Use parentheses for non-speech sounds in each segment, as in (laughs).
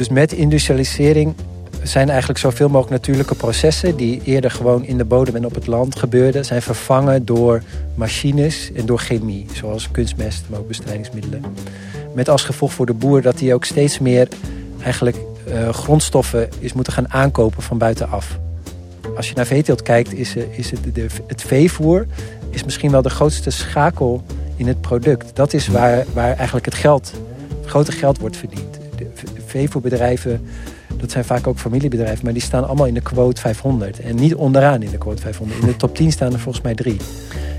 Dus met industrialisering zijn eigenlijk zoveel mogelijk natuurlijke processen die eerder gewoon in de bodem en op het land gebeurden, zijn vervangen door machines en door chemie, zoals kunstmest, maar ook bestrijdingsmiddelen. Met als gevolg voor de boer dat hij ook steeds meer eigenlijk uh, grondstoffen is moeten gaan aankopen van buitenaf. Als je naar veeteelt kijkt, is, eh, is het, de, het veevoer is misschien wel de grootste schakel in het product. Dat is waar, waar eigenlijk het geld, het grote geld wordt verdiend. De veevoerbedrijven, dat zijn vaak ook familiebedrijven, maar die staan allemaal in de quote 500. En niet onderaan in de quote 500. In de top 10 staan er volgens mij drie.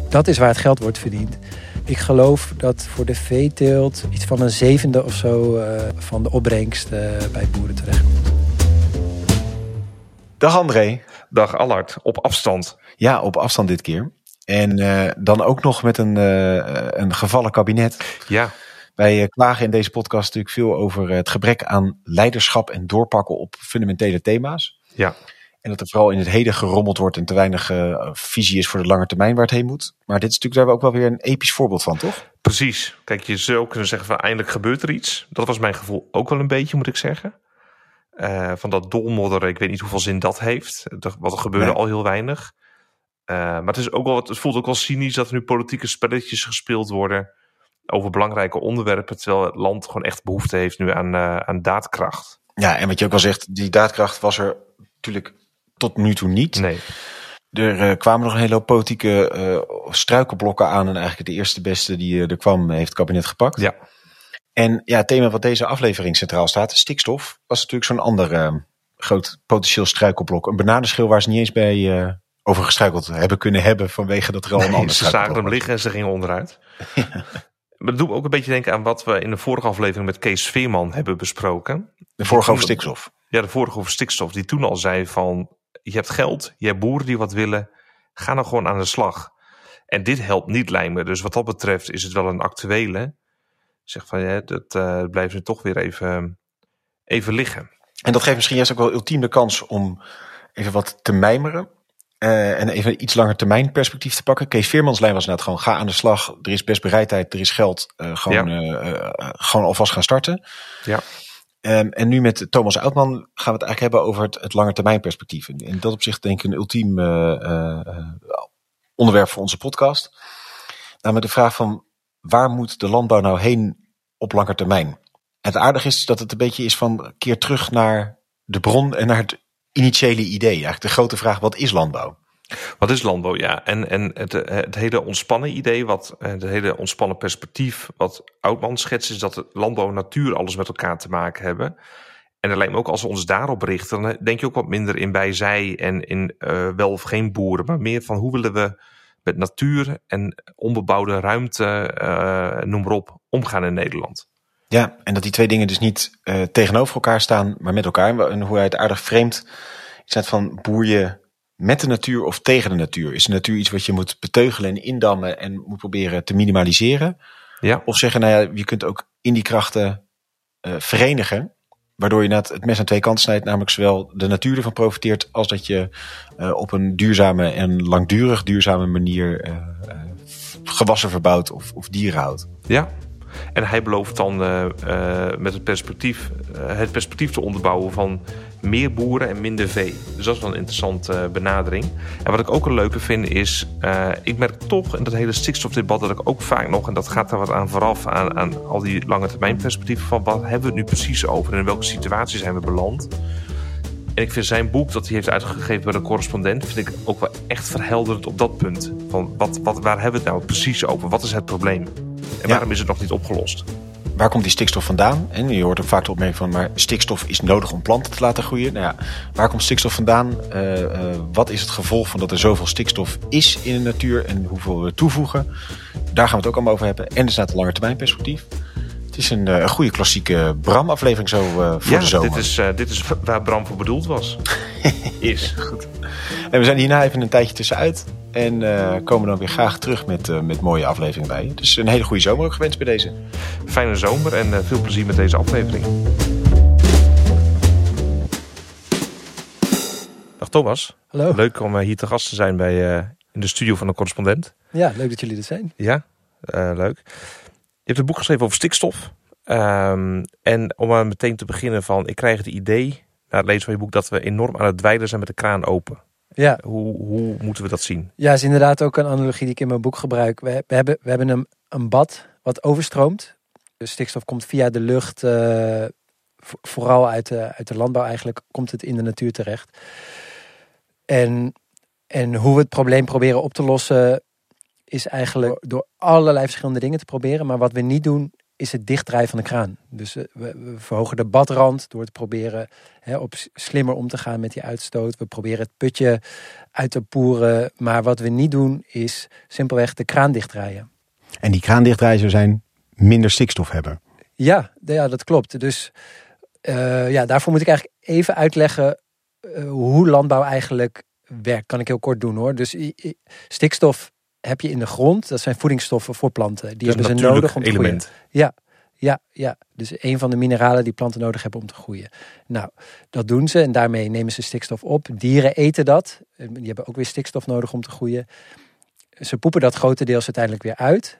Dat is waar het geld wordt verdiend. Ik geloof dat voor de veeteelt iets van een zevende of zo uh, van de opbrengst uh, bij boeren terechtkomt. Dag André. Dag Allard, op afstand. Ja, op afstand dit keer. En uh, dan ook nog met een, een gevallen kabinet. Ja. Wij klagen in deze podcast natuurlijk veel over het gebrek aan leiderschap en doorpakken op fundamentele thema's. Ja. En dat er vooral in het heden gerommeld wordt en te weinig uh, visie is voor de lange termijn waar het heen moet. Maar dit is natuurlijk daar ook wel weer een episch voorbeeld van, toch? Precies. Kijk, je zou kunnen zeggen van eindelijk gebeurt er iets. Dat was mijn gevoel ook wel een beetje, moet ik zeggen. Uh, van dat dolmodderen, ik weet niet hoeveel zin dat heeft. Wat er gebeurde nee. al heel weinig. Uh, maar het, is ook wel, het voelt ook wel cynisch dat er nu politieke spelletjes gespeeld worden over belangrijke onderwerpen, terwijl het land gewoon echt behoefte heeft nu aan, aan daadkracht. Ja, en wat je ook al zegt, die daadkracht was er natuurlijk tot nu toe niet. Nee. Er uh, kwamen nog een hele hoop politieke uh, struikelblokken aan. En eigenlijk de eerste beste die uh, er kwam, heeft het kabinet gepakt. Ja. En ja, het thema wat deze aflevering centraal staat, stikstof, was natuurlijk zo'n ander groot potentieel struikelblok. Een bananenschil waar ze niet eens bij over gestruikeld hebben kunnen hebben vanwege dat er al een nee, ander Ze zagen hem liggen en ze gingen onderuit. ja. (laughs) Maar dat doet me ook een beetje denken aan wat we in de vorige aflevering met Kees Veerman hebben besproken. De vorige over stikstof. Ja, de vorige over stikstof. Die toen al zei van je hebt geld, je hebt boeren die wat willen, ga nou gewoon aan de slag. En dit helpt niet, lijkt me. Dus wat dat betreft is het wel een actuele. Zeg van, ja, dat uh, blijft nu toch weer even, even liggen. En dat geeft misschien juist ook wel ultiem de kans om even wat te mijmeren. Uh, en even iets langer termijn perspectief te pakken. Kees Veermans lijn was net gewoon ga aan de slag. Er is best bereidheid, er is geld. Uh, gewoon, ja. gewoon alvast gaan starten. Ja. Um, en nu met Thomas Uitman gaan we het eigenlijk hebben over het, het lange termijn perspectief. En in dat opzicht denk ik een ultiem onderwerp voor onze podcast. Namelijk de vraag van waar moet de landbouw nou heen op lange termijn? En het aardige is dat het een beetje is van keer terug naar de bron en naar het initiële idee. Eigenlijk de grote vraag, wat is landbouw? Wat is landbouw? Ja, en, en het, het hele ontspannen idee, wat, het hele ontspannen perspectief, wat Oudman schetst, is dat landbouw en natuur alles met elkaar te maken hebben. En het lijkt me ook als we ons daarop richten, dan denk je ook wat minder in bij zij en in uh, wel of geen boeren, maar meer van hoe willen we met natuur en onbebouwde ruimte, noem maar op, omgaan in Nederland. Ja, en dat die twee dingen dus niet uh, tegenover elkaar staan, maar met elkaar. En hoe hij het aardig vreemd is het van boer je met de natuur of tegen de natuur? Is de natuur iets wat je moet beteugelen en indammen en moet proberen te minimaliseren? Ja. Of zeggen, nou ja, je kunt ook in die krachten uh, verenigen. Waardoor je net het mes aan twee kanten snijdt, namelijk zowel de natuur ervan profiteert, als dat je uh, op een duurzame en langdurig duurzame manier gewassen verbouwt of, of dieren houdt. Ja, en hij belooft dan uh, uh, met het perspectief, uh, het perspectief te onderbouwen van meer boeren en minder vee. Dus dat is wel een interessante benadering. En wat ik ook een leuke vind is, ik merk toch in dat hele stikstofdebat dat ik ook vaak nog, en dat gaat er wat aan vooraf, aan, aan al die lange termijn perspectieven van wat hebben we het nu precies over en in welke situatie zijn we beland. En ik vind zijn boek dat hij heeft uitgegeven bij de correspondent, vind ik ook wel echt verhelderend op dat punt. Van wat, wat, waar hebben we het nou precies over? Wat is het probleem? En waarom ja. is het nog niet opgelost? Waar komt die stikstof vandaan? En je hoort ook vaak de opmerking van, maar stikstof is nodig om planten te laten groeien. Nou ja, waar komt stikstof vandaan? Uh, uh, wat is het gevolg van dat er zoveel stikstof is in de natuur en hoeveel we toevoegen? Daar gaan we het ook allemaal over hebben. En er staat een lange termijn perspectief. Het is een, een goede klassieke Bram-aflevering zo uh, voor ja, de zomer. Dit is, dit is waar Bram voor bedoeld was. (laughs) is. Goed. En we zijn hierna even een tijdje tussenuit. En uh, komen dan weer graag terug met, uh, met mooie afleveringen bij je. Dus een hele goede zomer ook gewenst bij deze. Fijne zomer en uh, veel plezier met deze aflevering. Dag Thomas. Hallo. Leuk om hier te gast te zijn bij, in de studio van de correspondent. Ja, leuk dat jullie er zijn. Ja, leuk. Je hebt een boek geschreven over stikstof. Ehm, en om maar meteen te beginnen van, ik krijg het idee, na het lezen van je boek, dat we enorm aan het dweilen zijn met de kraan open. Ja. Hoe, hoe moeten we dat zien? Ja, is inderdaad ook een analogie die ik in mijn boek gebruik. We, we hebben, we hebben een, een bad wat overstroomt. De stikstof komt via de lucht, uh, vooral uit de, uit de landbouw eigenlijk, komt het in de natuur terecht. En, en hoe we het probleem proberen op te lossen, is eigenlijk door allerlei verschillende dingen te proberen. Maar wat we niet doen, is het dichtdraaien van de kraan. Dus we, we, verhogen de badrand door te proberen hè, op slimmer om te gaan met die uitstoot. We proberen het putje uit te poeren. Maar wat we niet doen, is simpelweg de kraan dichtdraaien. En die kraan dichtdraaien zou zijn minder stikstof hebben. Ja, ja dat klopt. Dus uh, ja, daarvoor moet ik eigenlijk even uitleggen uh, hoe landbouw eigenlijk werkt. Kan ik heel kort doen hoor. Dus stikstof heb je in de grond. Dat zijn voedingsstoffen voor planten. Die dus hebben ze nodig om te element. groeien. Ja, ja, ja. Dus een van de mineralen die planten nodig hebben om te groeien. Nou, dat doen ze en daarmee nemen ze stikstof op. Dieren eten dat. Die hebben ook weer stikstof nodig om te groeien. Ze poepen dat grotendeels uiteindelijk weer uit.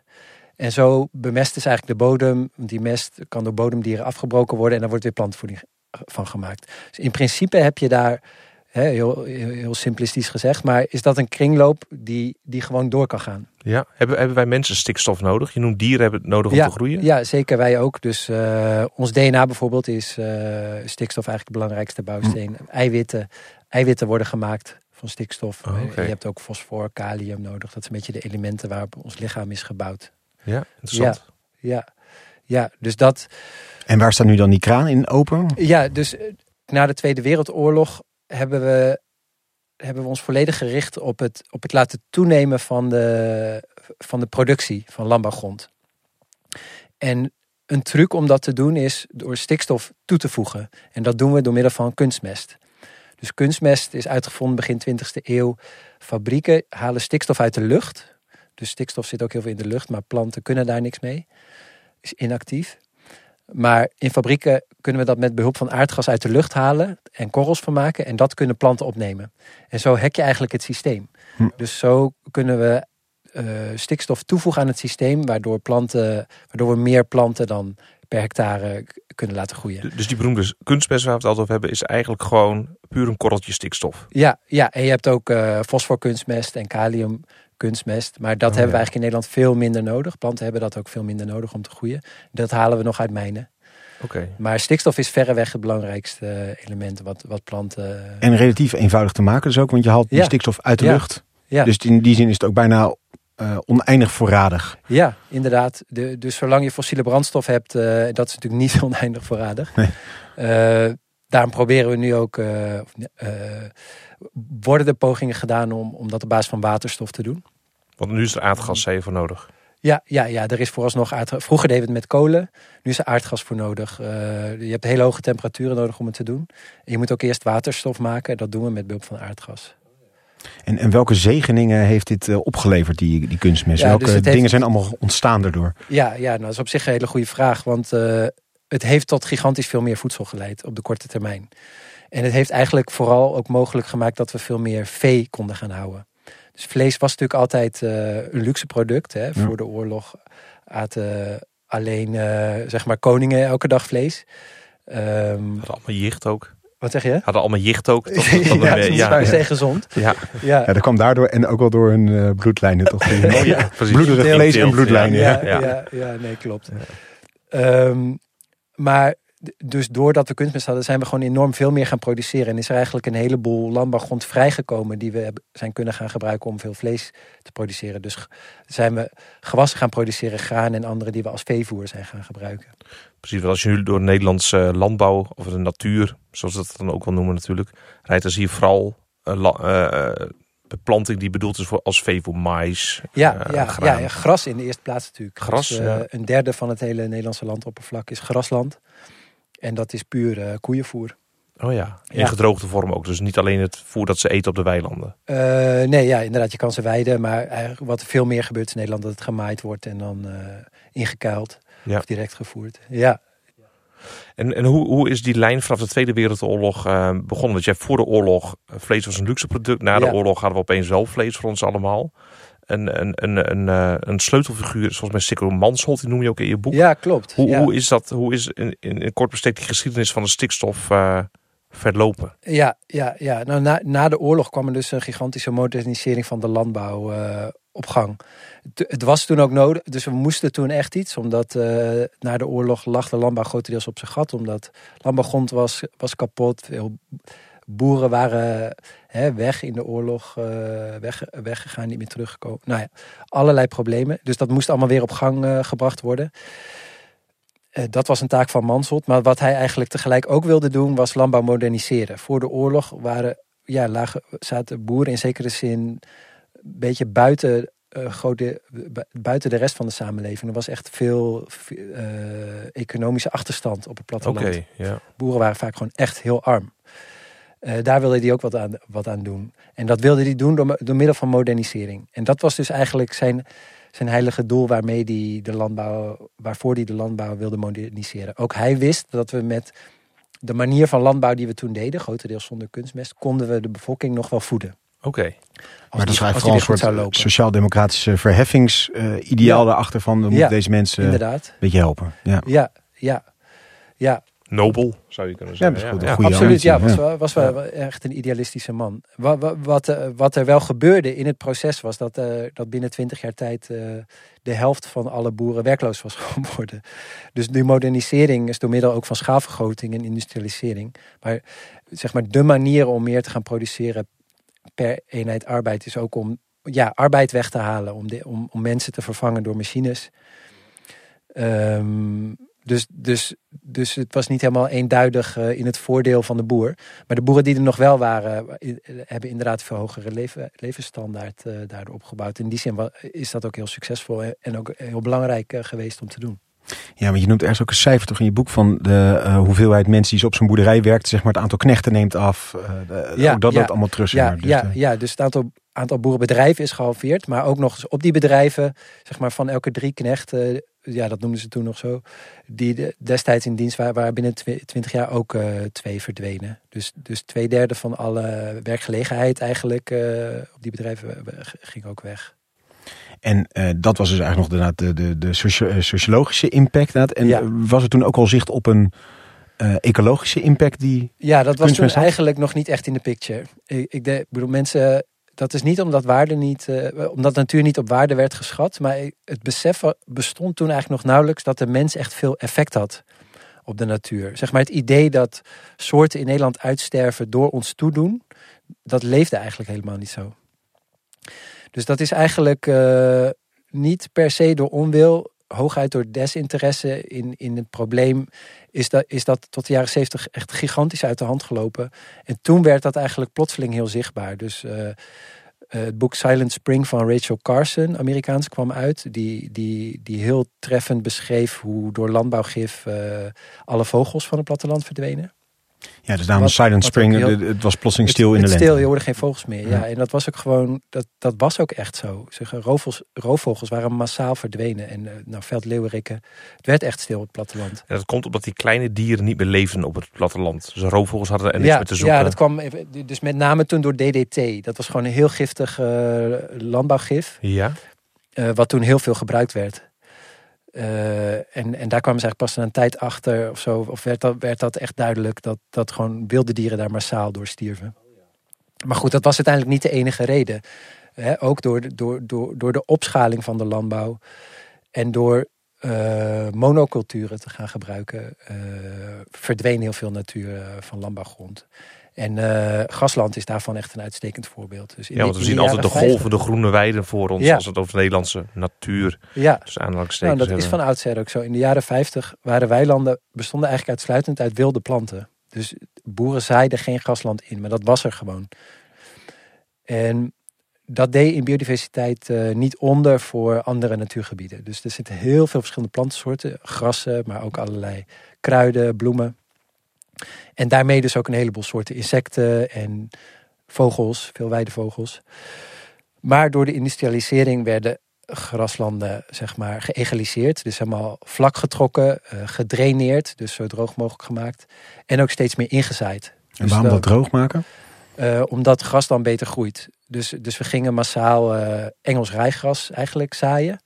En zo bemesten ze eigenlijk de bodem. Want die mest kan door bodemdieren afgebroken worden. En daar wordt weer plantvoeding van gemaakt. Dus in principe heb je daar heel, heel, simplistisch gezegd. Maar is dat een kringloop die, die gewoon door kan gaan? Ja, hebben, hebben wij mensen stikstof nodig? Je noemt dieren hebben het nodig om te groeien? Ja, zeker wij ook. Dus uh, ons DNA bijvoorbeeld is uh, stikstof eigenlijk de belangrijkste bouwsteen. Hm. Eiwitten, eiwitten worden gemaakt van stikstof. Oh, okay. Je hebt ook fosfor, kalium nodig. Dat zijn een beetje de elementen waarop ons lichaam is gebouwd. Ja, interessant. Ja, ja, ja dus dat... En waar staat nu dan die kraan in open? Ja, dus na de Tweede Wereldoorlog hebben we, hebben we ons volledig gericht op het, op het laten toenemen van de, van de productie van landbouwgrond. En een truc om dat te doen is door stikstof toe te voegen. En dat doen we door middel van kunstmest. Dus kunstmest is uitgevonden begin 20e eeuw. Fabrieken halen stikstof uit de lucht. Dus stikstof zit ook heel veel in de lucht, maar planten kunnen daar niks mee. Is inactief. Maar in fabrieken kunnen we dat met behulp van aardgas uit de lucht halen en korrels van maken. En dat kunnen planten opnemen. En zo hack je eigenlijk het systeem. Hm. Dus zo kunnen we uh, stikstof toevoegen aan het systeem, waardoor, planten, waardoor we meer planten dan per hectare kunnen laten groeien. Dus die beroemde kunstmest waar we het altijd over hebben, is eigenlijk gewoon puur een korreltje stikstof. Ja, ja en je hebt ook uh, fosforkunstmest en kalium kunstmest. Maar dat oh, hebben we eigenlijk in Nederland veel minder nodig. Planten hebben dat ook veel minder nodig om te groeien. Dat halen we nog uit mijnen. Oké. Maar stikstof is verreweg het belangrijkste element wat, wat planten... En relatief eenvoudig te maken dus ook, want je haalt die stikstof uit de lucht. Ja. Dus in die zin is het ook bijna uh, oneindig voorradig. Ja, inderdaad. De, dus zolang je fossiele brandstof hebt, uh, dat is natuurlijk niet (laughs) oneindig voorradig. Nee. Uh, daarom proberen we nu ook, worden er pogingen gedaan om, om dat op basis van waterstof te doen. Want nu is er aardgas voor nodig. Ja, ja, ja, er is vooralsnog aardgas. Vroeger deden we het met kolen. Nu is er aardgas voor nodig. Uh, je hebt hele hoge temperaturen nodig om het te doen. En je moet ook eerst waterstof maken. Dat doen we met behulp van aardgas. En, en welke zegeningen heeft dit uh, opgeleverd, die, die kunstmest? Ja, welke dus dingen heeft... zijn allemaal ontstaan daardoor? Ja, ja nou, dat is op zich een hele goede vraag. Want uh, het heeft tot gigantisch veel meer voedsel geleid op de korte termijn. En het heeft eigenlijk vooral ook mogelijk gemaakt dat we veel meer vee konden gaan houden. Dus vlees was natuurlijk altijd uh, een luxe product. Hè. Voor de oorlog aten alleen uh, zeg maar koningen elke dag vlees. Um, Hadden allemaal jicht ook. Wat zeg je? Hadden allemaal jicht ook. Toch, (laughs) ja, dat is ja, ja. gezond. Ja. Ja. ja, dat kwam daardoor en ook wel door hun uh, bloedlijnen toch? oh, (laughs) ja, Bloederig vlees en bloedlijnen. Ja, ja, ja. ja nee, klopt. Um, maar dus doordat we kunstmest hadden, zijn we gewoon enorm veel meer gaan produceren. En is er eigenlijk een heleboel landbouwgrond vrijgekomen die we zijn kunnen gaan gebruiken om veel vlees te produceren. Dus zijn we gewassen gaan produceren, graan en andere die we als veevoer zijn gaan gebruiken. Precies, want als je nu door Nederlandse landbouw of de natuur, zoals dat dan ook wel noemen natuurlijk, rijdt, dan zie je vooral uh, beplanting die bedoeld is voor als veevoer, mais, ja, uh, ja, ja, ja, gras in de eerste plaats natuurlijk. Gras, dus, Een derde van het hele Nederlandse landoppervlak is grasland. En dat is puur uh, koeienvoer. Oh ja, in ja. gedroogde vorm ook. Dus niet alleen het voer dat ze eten op de weilanden. Uh, nee, ja, inderdaad, je kan ze weiden. Maar eigenlijk wat veel meer gebeurt in Nederland, dat het gemaaid wordt en dan uh, ingekuild ja. of direct gevoerd. Ja. En, en hoe, hoe is die lijn vanaf de Tweede Wereldoorlog uh, begonnen? Want jij voor de oorlog, vlees was een luxe product. Na de ja. oorlog hadden we opeens wel vlees voor ons allemaal. Een, een, een, een, eh, een sleutelfiguur, zoals met Sikko Mansholt, die noem je ook in je boek. Ja, klopt. Hoe, hoe is dat, hoe is in, in, kort bestek die geschiedenis van de stikstof uh, verlopen? Ja, ja, ja. Nou, na, na de oorlog kwam er dus een gigantische modernisering van de landbouw uh, op gang. Het, was toen ook nodig, dus we moesten toen echt iets, omdat na de oorlog lag de landbouw grotendeels op zijn gat, omdat landbouwgrond was, was kapot, veel boeren waren hè, weg in de oorlog, uh, weg, weggegaan, niet meer teruggekomen. Nou ja, allerlei problemen. Dus dat moest allemaal weer op gang uh, gebracht worden. Uh, dat was een taak van Mansholt. Maar wat hij eigenlijk tegelijk ook wilde doen, was landbouw moderniseren. Voor de oorlog waren, ja, lagen, zaten boeren in zekere zin een beetje buiten uh, grote, buiten de rest van de samenleving. Er was echt veel uh, economische achterstand op het platteland. Okay, yeah. Boeren waren vaak gewoon echt heel arm. Uh, daar wilde hij ook wat aan, wat aan doen. En dat wilde hij doen door, door middel van modernisering. En dat was dus eigenlijk zijn, zijn heilige doel waarmee die de landbouw, waarvoor hij de landbouw wilde moderniseren. Ook hij wist dat we met de manier van landbouw die we toen deden, grotendeels zonder kunstmest, konden we de bevolking nog wel voeden. Oké. Okay. Maar dat is vooral een soort sociaal-democratische verheffingsideaal uh, ja. daarachter van, we moeten deze mensen inderdaad. een beetje helpen. Ja, ja, ja. ja nobel, zou je kunnen zeggen. Ja, ja, absoluut, ja. Was, wel, was wel echt een idealistische man. Wat, wat, wat, eh, wat, er wel gebeurde in het proces was dat, uh, dat binnen twintig jaar tijd uh, de helft van alle boeren werkloos was (laughs) geworden. Dus die modernisering is door middel ook van schaalvergroting en industrialisering. Maar zeg maar de manier om meer te gaan produceren per eenheid arbeid is ook om ja, arbeid weg te halen. Om, de, om, om mensen te vervangen door machines. Um, dus, dus, dus het was niet helemaal eenduidig uh, in het voordeel van de boer. Maar de boeren die er nog wel waren, uh, hebben inderdaad veel hogere leven, levensstandaard uh, daardoor opgebouwd. In die zin is dat ook heel succesvol en ook heel belangrijk geweest om te doen. Ja, maar je noemt ergens ook een cijfer toch in je boek van de hoeveelheid mensen die op zo'n boerderij werkt. Zeg maar het aantal knechten neemt af. De, ja, ook dat ja, allemaal terug. Ja, dus, ja, ja, dus het aantal, aantal boerenbedrijven is gehalveerd. Maar ook nog eens op die bedrijven, zeg maar van elke drie knechten ja, dat noemden ze toen nog zo, die destijds in dienst waren, waren binnen twintig jaar ook uh, twee verdwenen. Dus, dus twee derde van alle werkgelegenheid eigenlijk uh, op die bedrijven ging ook weg. En uh, dat was dus eigenlijk nog de, de, de, de sociologische impact. En ja. was er toen ook al zicht op een ecologische impact die. Ja, dat was toen eigenlijk nog niet echt in de picture. Ik, ik, de, ik bedoel, mensen dat is niet omdat waarde niet, uh, omdat natuur niet op waarde werd geschat, maar het besef bestond toen eigenlijk nog nauwelijks dat de mens echt veel effect had op de natuur. Zeg maar het idee dat soorten in Nederland uitsterven door ons toedoen, dat leefde eigenlijk helemaal niet zo. Dus dat is eigenlijk uh, niet per se door onwil, hooguit door desinteresse in, in het probleem, is dat, is dat tot de jaren zeventig echt gigantisch uit de hand gelopen. En toen werd dat eigenlijk plotseling heel zichtbaar. Dus uh, het boek Silent Spring van Rachel Carson, Amerikaans, kwam uit. Die, die, die heel treffend beschreef hoe door landbouwgif uh, alle vogels van het platteland verdwenen. Ja, dus daarom Silent Spring, heel, het was plotseling stil in de lente. stil, je hoorde geen vogels meer. Ja. en dat was ook gewoon, dat, dat was ook echt zo. Zeg, roofvogels, roofvogels waren massaal verdwenen. En uh, nou, veldleeuwerikken, het werd echt stil op het platteland. En dat komt omdat die kleine dieren niet meer leven op het platteland. Dus roofvogels hadden er niks ja, meer te zoeken. Ja, dat kwam dus met name toen door DDT. Dat was gewoon een heel giftig uh, landbouwgif. Ja. Uh, wat toen heel veel gebruikt werd. Uh, en, en daar kwamen ze eigenlijk pas na een tijd achter of zo. Of werd dat, werd dat echt duidelijk dat, dat gewoon wilde dieren daar massaal door stierven. Maar goed, dat was uiteindelijk niet de enige reden. Ook door, door, door, door de opschaling van de landbouw. En door uh, monoculturen te gaan gebruiken. Uh, verdween heel veel natuur van landbouwgrond. En uh, Grasland is daarvan echt een uitstekend voorbeeld. Dus ja, want we zien altijd de golvende groene weiden voor ons ja. als het over Nederlandse natuur. Ja, dus nou, dat is van oudsher ook zo. In de jaren 50 waren weilanden bestonden eigenlijk uitsluitend uit wilde planten. Dus boeren zaaiden geen grasland in, maar dat was er gewoon. En dat deed in biodiversiteit uh, niet onder voor andere natuurgebieden. Dus er zitten heel veel verschillende plantensoorten, grassen, maar ook allerlei kruiden, bloemen. En daarmee dus ook een heleboel soorten insecten en vogels, veel weidevogels. Maar door de industrialisering werden graslanden zeg maar geëgaliseerd. Dus helemaal vlak getrokken, uh, gedraineerd, dus zo droog mogelijk gemaakt. En ook steeds meer ingezaaid. En dus waarom dat droog maken? omdat het gras dan beter groeit. Dus, dus we gingen massaal Engels rijgras eigenlijk zaaien.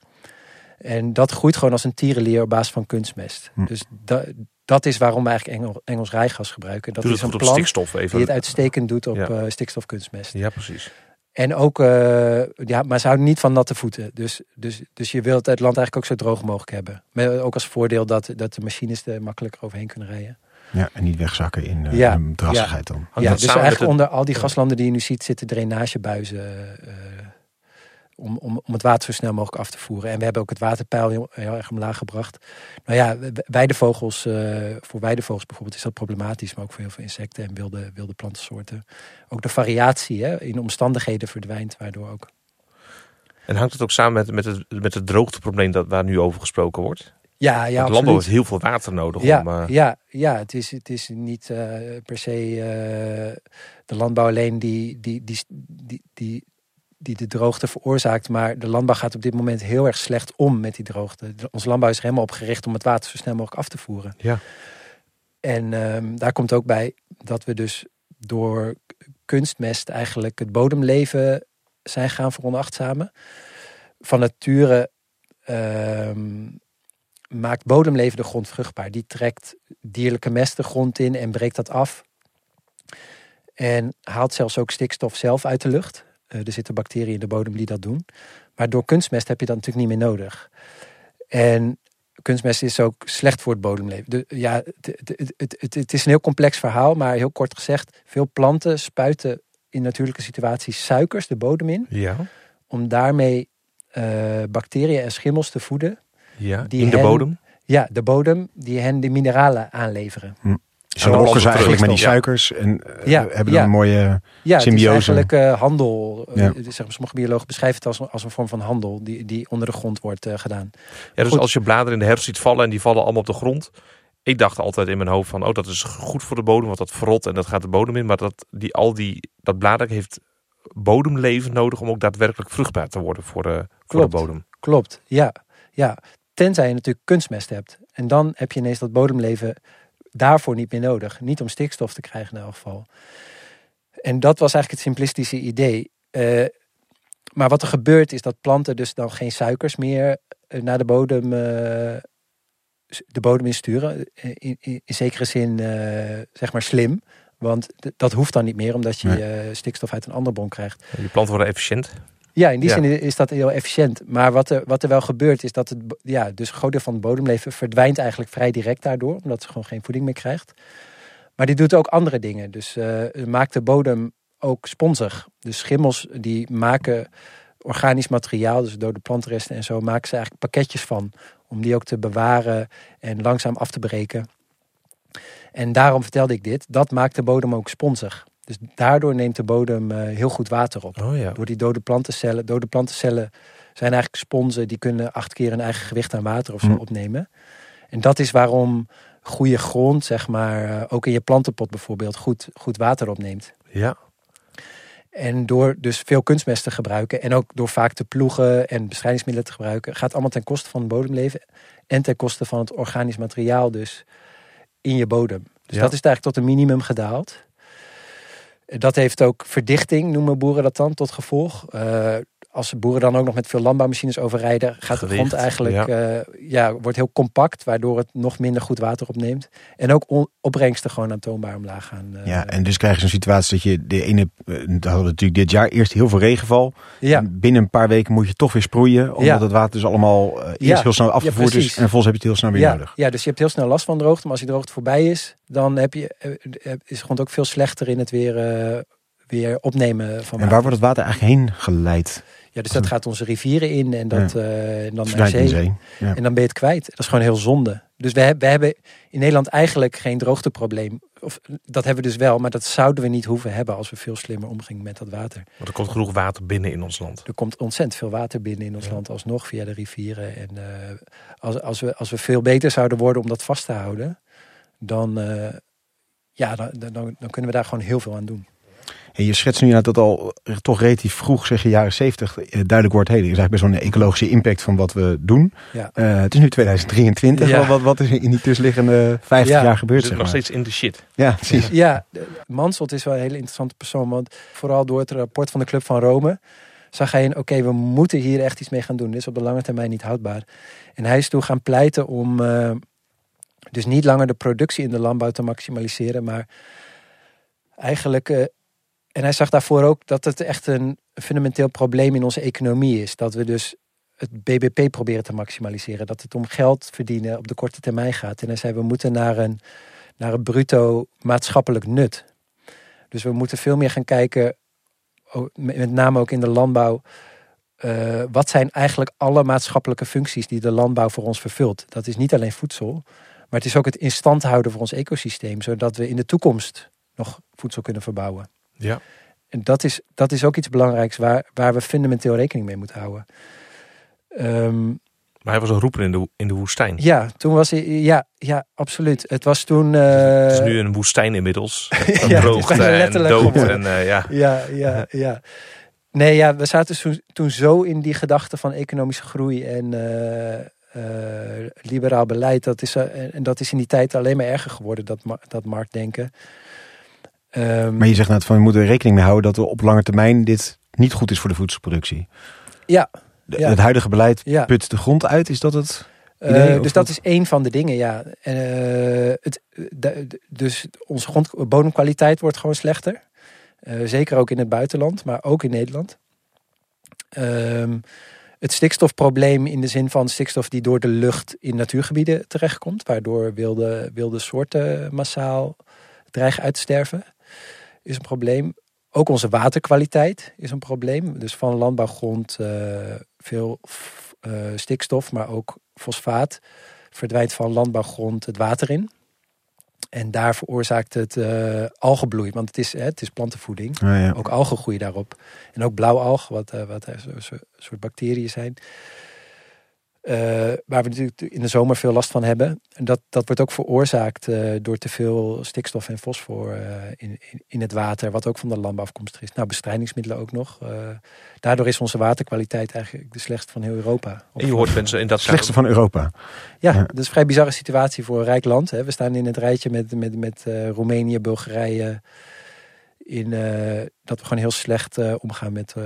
En dat groeit gewoon als een tierenlier op basis van kunstmest. Hm. Dus dat, dat is waarom we eigenlijk Engel, Engels rijgas gebruiken. Dat is een plant stikstof even. die het uitstekend doet op ja. stikstofkunstmest. Ja, precies. En ook, uh, ja, maar ze houden niet van natte voeten. Dus, dus, dus je wilt het land eigenlijk ook zo droog mogelijk hebben. Met ook als voordeel dat, dat de machines er makkelijker overheen kunnen rijden. Ja, en niet wegzakken in uh, ja, drassigheid dan. Ja, dus eigenlijk onder al die gaslanden die je nu ziet zitten drainagebuizen uh, om, om, om het water zo snel mogelijk af te voeren. En we hebben ook het waterpeil heel, heel erg omlaag gebracht. Nou ja, weidevogels, uh, voor weidevogels bijvoorbeeld is dat problematisch, maar ook voor heel veel insecten en wilde, wilde plantensoorten. Ook de variatie hè, in omstandigheden verdwijnt, waardoor ook. En hangt het ook samen met, met, het, met het droogteprobleem dat, waar nu over gesproken wordt? Ja, ja. Het landbouw heeft heel veel water nodig. Ja, om, uh... ja, ja het, is, het is niet uh, per se uh, de landbouw alleen die, die, die, die, die die de droogte veroorzaakt. Maar de landbouw gaat op dit moment heel erg slecht om met die droogte. Onze landbouw is er helemaal op gericht om het water zo snel mogelijk af te voeren. Ja. En um, daar komt ook bij dat we dus door kunstmest eigenlijk het bodemleven zijn gaan veronachtzamen. Van nature um, maakt bodemleven de grond vruchtbaar. Die trekt dierlijke mest de grond in en breekt dat af. En haalt zelfs ook stikstof zelf uit de lucht. Eh, er zitten bacteriën in de bodem die dat doen. Maar door kunstmest heb je dat natuurlijk niet meer nodig. En kunstmest is ook slecht voor het bodemleven. De, ja, het, het, het, het, is een heel complex verhaal, maar heel kort gezegd: veel planten spuiten in natuurlijke situaties suikers de bodem in. Ja. Om daarmee uh, bacteriën en schimmels te voeden. Ja, die in de bodem? Ja, de bodem die hen de mineralen aanleveren. Hm. Zo lokken ze eigenlijk met die suikers en uh, ja, hebben dan een mooie ja, symbiose. Ja, het is eigenlijk uh, handel. Ja. Uh, sommige biologen beschrijven het als, als een vorm van handel die, die onder de grond wordt gedaan. Ja, dus als je bladeren in de herfst ziet vallen en die vallen allemaal op de grond. Ik dacht altijd in mijn hoofd van, oh dat is goed voor de bodem, want dat verrot en dat gaat de bodem in. Maar dat, die, al die, dat blader heeft bodemleven nodig om ook daadwerkelijk vruchtbaar te worden voor de, voor de bodem. Klopt, ja. ja. Tenzij je natuurlijk kunstmest hebt. En dan heb je ineens dat bodemleven daarvoor niet meer nodig. Niet om stikstof te krijgen in elk geval. En dat was eigenlijk het simplistische idee. Uh, maar wat er gebeurt is dat planten dus dan geen suikers meer eh, naar de bodem, uh, de bodem insturen. In, in, in zekere zin zeg maar slim. Want dat hoeft dan niet meer omdat je stikstof uit een andere bron krijgt. Die planten worden efficiënt. Ja, in die zin is dat heel efficiënt. Maar wat er, wat er wel gebeurt is dat het, ja, dus een groot deel van het bodemleven verdwijnt eigenlijk vrij direct daardoor. Omdat ze gewoon geen voeding meer krijgt. Maar die doet ook andere dingen. Dus uh, maakt de bodem ook sponsig. Dus schimmels die maken organisch materiaal, dus door de plantresten en zo, maken ze eigenlijk pakketjes van. Om die ook te bewaren en langzaam af te breken. En daarom vertelde ik dit. Dat maakt de bodem ook sponsig. Dus daardoor neemt de bodem uh, heel goed water op. Oh ja. Door die dode plantencellen. Dode plantencellen zijn eigenlijk sponsen die kunnen acht keer een eigen gewicht aan water of zo hm. opnemen. En dat is waarom goede grond, zeg maar, uh, ook in je plantenpot bijvoorbeeld, goed, goed water opneemt. Ja. En door dus veel kunstmest te gebruiken en ook door vaak te ploegen en bestrijdingsmiddelen te gebruiken, gaat allemaal ten koste van het bodemleven en ten koste van het organisch materiaal dus in je bodem. Dus dat is eigenlijk tot een minimum gedaald. Dat heeft ook verdichting, noemen boeren dat dan, tot gevolg. Als boeren dan ook nog met veel landbouwmachines overrijden, gaat de grond eigenlijk ja. Uh, ja. wordt heel compact, waardoor het nog minder goed water opneemt. En ook opbrengsten gewoon aantoonbaar omlaag gaan. Uh, ja, en dus krijg je zo'n situatie dat je de ene, hadden we natuurlijk dit jaar eerst heel veel regenval. Ja. Binnen een paar weken moet je toch weer sproeien, omdat ja. het water dus allemaal eerst heel snel afgevoerd is en vervolgens heb je het heel snel weer nodig. Ja, dus je hebt heel snel last van droogte, maar als die droogte voorbij is, dan heb je, is de grond ook veel slechter in het weer, weer opnemen van water. En waar wordt het water eigenlijk heen geleid? Ja, dus dat gaat onze rivieren in en dat ja. uh, dan naar zee. zee. Ja. En dan ben je het kwijt. Dat is gewoon heel zonde. Dus we, we hebben in Nederland eigenlijk geen droogteprobleem. Of, dat hebben we dus wel, maar dat zouden we niet hoeven hebben als we veel slimmer omgingen met dat water. Want er komt genoeg water binnen in ons land. Er komt ontzettend veel water binnen in ons ja. land alsnog via de rivieren. En uh, als, als, we, als we veel beter zouden worden om dat vast te houden, dan, uh, ja, dan, dan, dan kunnen we daar gewoon heel veel aan doen. En je schetst nu dat al toch relatief vroeg, zeg je jaren 70, duidelijk wordt, hey, er is eigenlijk best wel een ecologische impact van wat we doen. Ja. het is nu 2023, ja. wat, wat is in die tussenliggende 50 jaar gebeurd? Zeg maar. nog steeds in de shit. Ja, precies. Ja, Manselt is wel een hele interessante persoon, want vooral door het rapport van de Club van Rome zag hij in, oké, we moeten hier echt iets mee gaan doen. Dit is op de lange termijn niet houdbaar. En hij is toen gaan pleiten om uh, dus niet langer de productie in de landbouw te maximaliseren, maar eigenlijk... Uh, en hij zag daarvoor ook dat het echt een fundamenteel probleem in onze economie is. Dat we dus het BBP proberen te maximaliseren. Dat het om geld verdienen op de korte termijn gaat. En hij zei, we moeten naar een, naar een bruto maatschappelijk nut. Dus we moeten veel meer gaan kijken met name ook in de landbouw. Uh, wat zijn eigenlijk alle maatschappelijke functies die de landbouw voor ons vervult? Dat is niet alleen voedsel, maar het is ook het in stand houden voor ons ecosysteem, zodat we in de toekomst nog voedsel kunnen verbouwen. Ja. En dat is, dat is ook iets belangrijks waar, waar we fundamenteel rekening mee moeten houden. Um, maar hij was een roeper in de, in de woestijn. Ja, toen was hij, ja, ja, absoluut. Het was toen... het is eh, nu een woestijn inmiddels. (laughs) Een ja, droogte en dood. En, uh, ja. ja, ja, (laughs) ja. Nee, ja, we zaten toen zo in die gedachte van economische groei en uh, liberaal beleid. Dat is, en dat is in die tijd alleen maar erger geworden, dat, dat marktdenken. Um, maar je zegt net van we moeten rekening mee houden dat we op lange termijn dit niet goed is voor de voedselproductie. Ja, het huidige beleid put de grond uit. Is dat het uh, dus dat is één van de dingen, ja. Uh, het, dus onze grond, bodemkwaliteit wordt gewoon slechter. Uh, zeker ook in het buitenland, maar ook in Nederland. Ehm, het stikstofprobleem in de zin van stikstof die door de lucht in natuurgebieden terechtkomt, waardoor wilde, wilde soorten massaal dreigen uit te sterven, is een probleem. Ook onze waterkwaliteit is een probleem. Dus van landbouwgrond veel uh, stikstof, maar ook fosfaat verdwijnt van landbouwgrond het water in. En daar veroorzaakt het uh, algenbloei, want het is, hè, het is plantenvoeding. Ja. Ook algen groeien daarop. En ook blauwalg, wat, uh, wat een soort bacteriën zijn. Uh, waar we natuurlijk in de zomer veel last van hebben. En dat, dat wordt ook veroorzaakt uh, door te veel stikstof en fosfor uh, in, in, in, het water, wat ook van de landbouw afkomstig is. Nou, bestrijdingsmiddelen ook nog. daardoor is onze waterkwaliteit eigenlijk de slechtste van heel Europa. En je hoort mensen in dat slechtste van Europa. Ja, ja, dat is een vrij bizarre situatie voor een rijk land. Hè. We staan in het rijtje met, met, met Roemenië, Bulgarije, in uh, dat we gewoon heel slecht uh, omgaan met, uh,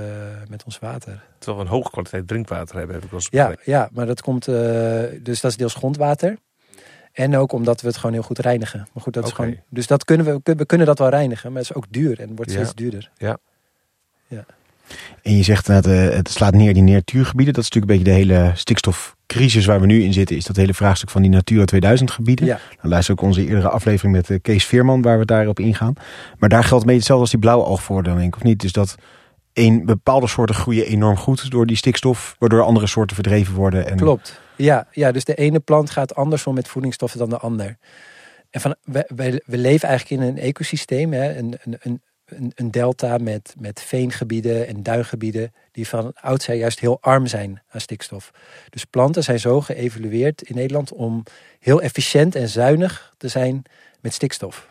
met ons water. Terwijl we een hoge kwaliteit drinkwater hebben, heb ik wel ja, ja, maar dat komt, dus dat is deels grondwater. En ook omdat we het gewoon heel goed reinigen. Maar goed, dat is gewoon, dus dat kunnen we, we kunnen dat wel reinigen, maar het is ook duur en wordt steeds duurder. Ja. ja. En je zegt dat het slaat neer die natuurgebieden. Dat is natuurlijk een beetje de hele stikstofcrisis waar we nu in zitten. Is dat hele vraagstuk van die Natura 2000 gebieden. Ja. Dan luister ook onze eerdere aflevering met eh, Kees Veerman waar we daarop ingaan. Maar daar geldt mee hetzelfde als die denk ik. Of niet? Dus dat een bepaalde soorten groeien enorm goed door die stikstof. Waardoor andere soorten verdreven worden. En... Klopt. Ja, ja, dus de ene plant gaat anders om met voedingsstoffen dan de ander. En van, we, we, we leven eigenlijk in een ecosysteem. Hè, een, een, een, een, een delta met, met veengebieden en duingebieden die van oudsher juist heel arm zijn aan stikstof. Dus planten zijn zo geëvalueerd in Nederland om heel efficiënt en zuinig te zijn met stikstof.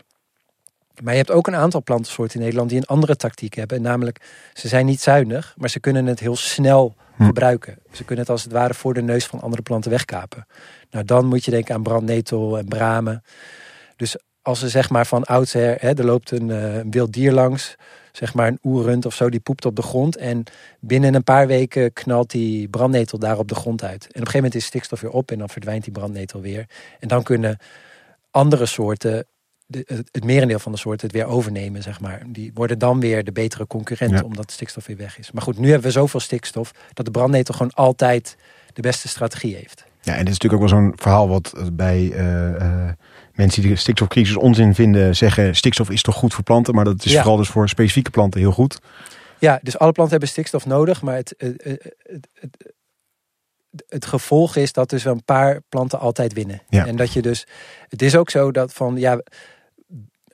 Maar je hebt ook een aantal plantensoorten in Nederland die een andere tactiek hebben. Namelijk, ze zijn niet zuinig, maar ze kunnen het heel snel hm. gebruiken. Ze kunnen het als het ware voor de neus van andere planten wegkapen. Nou, dan moet je denken aan brandnetel en bramen. Dus als er zeg maar van oudsher, hè, er loopt een, uh, een wild dier langs, zeg maar een oerrund of zo, die poept op de grond. En binnen een paar weken knalt die brandnetel daar op de grond uit. En op een gegeven moment is stikstof weer op en dan verdwijnt die brandnetel weer. En dan kunnen andere soorten, de, het merendeel van de soorten, het weer overnemen, zeg maar. Die worden dan weer de betere concurrent, omdat de stikstof weer weg is. Maar goed, nu hebben we zoveel stikstof dat de brandnetel gewoon altijd de beste strategie heeft. Ja, en dit is natuurlijk ook wel zo'n verhaal wat bij uh, mensen die de stikstofcrisis onzin vinden, zeggen stikstof is toch goed voor planten, maar dat is vooral dus voor specifieke planten heel goed. Ja, dus alle planten hebben stikstof nodig, maar het, het, het, het, het gevolg is dat dus een paar planten altijd winnen. Ja. En dat je dus, het is ook zo dat van, ja,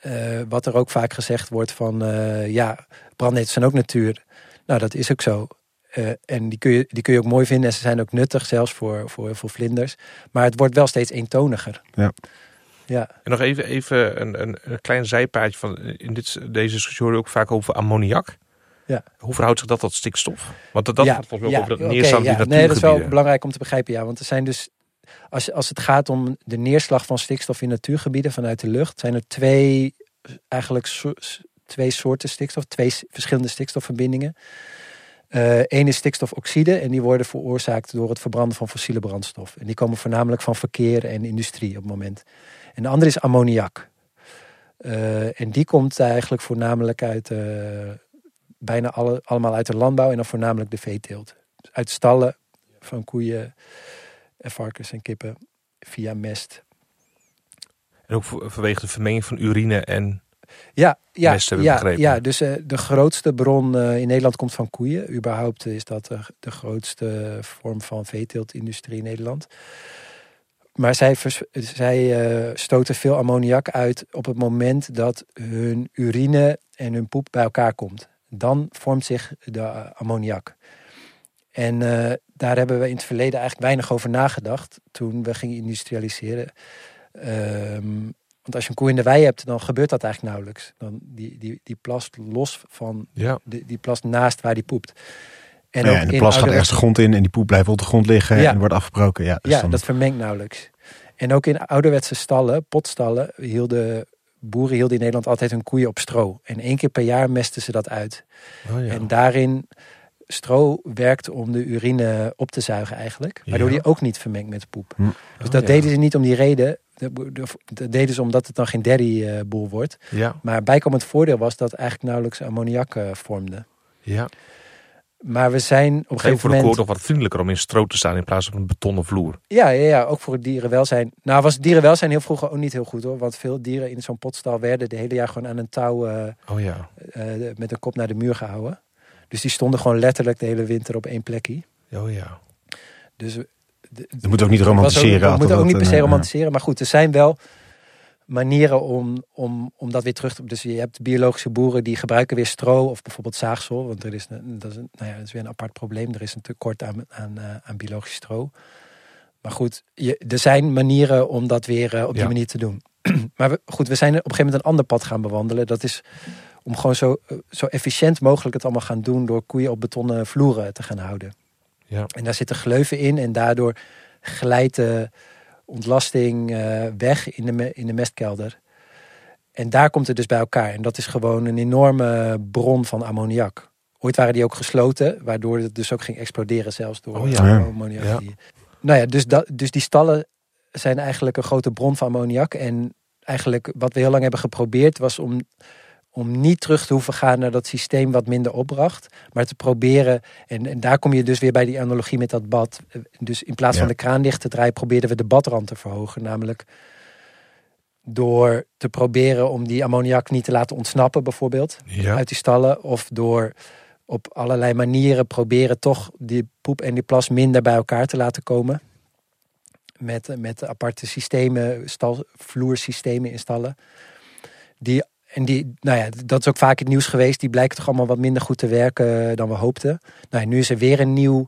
uh, wat er ook vaak gezegd wordt van, uh, ja, brandnetels zijn ook natuur. Nou, dat is ook zo. Uh, en die kun, je, die kun je ook mooi vinden en ze zijn ook nuttig, zelfs voor, voor, voor vlinders. Maar het wordt wel steeds eentoniger. Ja. Ja. En nog even, even een, een, een klein zijpaadje van in dit, deze discussie hoor je ook vaak over ammoniak. Ja. Hoe verhoudt zich dat tot stikstof? Want dat, dat ja, gaat volgens mij ja, over dat neerslag ja. die Nee, dat is wel belangrijk om te begrijpen. Ja, want er zijn dus, als, als het gaat om de neerslag van stikstof in natuurgebieden vanuit de lucht, zijn er twee, eigenlijk so- twee soorten stikstof, twee verschillende stikstofverbindingen. Eén is stikstofoxide en die worden veroorzaakt door het verbranden van fossiele brandstof. En die komen voornamelijk van verkeer en industrie op het moment. En de andere is ammoniak. Eh, en die komt eigenlijk voornamelijk uit, eh, bijna alle, allemaal uit de landbouw en dan voornamelijk de veeteelt. Uit stallen van koeien en varkens en kippen via mest. En ook vanwege de vermenging van urine en Ja, ja, Mest heb ik ja, begrepen. ja dus eh, de grootste bron in Nederland komt van koeien. Überhaupt is dat de, de grootste vorm van veeteeltindustrie in Nederland. Maar zij, vers- zij eh, stoten veel ammoniak uit op het moment dat hun urine en hun poep bij elkaar komt. Dan vormt zich de ammoniak. En eh, daar hebben we in het verleden eigenlijk weinig over nagedacht toen we gingen industrialiseren. Ehm, want als je een koe in de wei hebt, dan gebeurt dat eigenlijk nauwelijks. Dan die, die, die plast los van, ja. die, die plast naast waar die poept. En Nou ja, ook en de in plas gaat ergens de grond in en die poep blijft op de grond liggen Ja. en wordt afgebroken. Ja, dus Ja, dan- dat vermengt nauwelijks. En ook in ouderwetse stallen, potstallen, hielden boeren hielden in Nederland altijd hun koeien op stro. En één keer per jaar mesten ze dat uit. Oh, ja. En daarin, stro werkt om de urine op te zuigen eigenlijk. Waardoor die ook niet vermengt met poep. Hm. Dus Oh, dat deden ze niet om die reden. Dat, deden ze omdat het dan geen derryboel wordt. Ja, Maar bijkomend voordeel was dat eigenlijk nauwelijks ammoniak eh, vormde. ja. Maar we zijn op een gegeven voor de koor moment... nog wat vriendelijker om in stro te staan in plaats van een betonnen vloer. Ja, ja, ja, ook voor het dierenwelzijn. Nou was het dierenwelzijn heel vroeger ook niet heel goed hoor. Want veel dieren in zo'n potstal werden de hele jaar gewoon aan een touw eh, Oh ja. eh, met een kop naar de muur gehouden. Dus die stonden gewoon letterlijk de hele winter op één plekje. Oh ja. Dus de- de- Je moet ook niet romantiseren. We moeten ook niet per se eh, romantiseren. Maar goed, er zijn wel manieren om, om, om dat weer terug te... Dus je hebt biologische boeren die gebruiken weer stro of bijvoorbeeld zaagsel. Want er is, een- dat is, een, nou ja, dat is weer een apart probleem. Er is een tekort aan, aan, eh, aan biologisch stro. Maar goed, je, er zijn manieren om dat weer eh, op die Ja. manier te doen. (clears throat) maar we, goed, we zijn op een gegeven moment een ander pad gaan bewandelen. Dat is om gewoon zo, eh, zo efficiënt mogelijk het allemaal gaan doen... door koeien op betonnen vloeren te gaan houden. Ja. En daar zitten gleuven in en daardoor glijdt de ontlasting eh, weg in de, in de mestkelder. En daar komt het dus bij elkaar. En dat is gewoon een enorme bron van ammoniak. Ooit waren die ook gesloten, waardoor het dus ook ging exploderen zelfs door Oh ja. Ja. ammoniak. Ja. Die- Nou ja, dus, dat, dus die stallen zijn eigenlijk een grote bron van ammoniak. En eigenlijk wat we heel lang hebben geprobeerd was om, om niet terug te hoeven gaan naar dat systeem wat minder opbracht. Maar te proberen, en, en daar kom je dus weer bij die analogie met dat bad. Dus in plaats van de kraan dicht te draaien, probeerden we de badrand te verhogen. Namelijk door te proberen om die ammoniak niet te laten ontsnappen bijvoorbeeld Ja. uit die stallen. Of door op allerlei manieren proberen toch die poep en die plas minder bij elkaar te laten komen. Met, met aparte systemen, stal, vloersystemen in stallen. Die, en die, nou ja, dat is ook vaak het nieuws geweest. Die blijken toch allemaal wat minder goed te werken dan we hoopten. Nou, nu is er weer een nieuw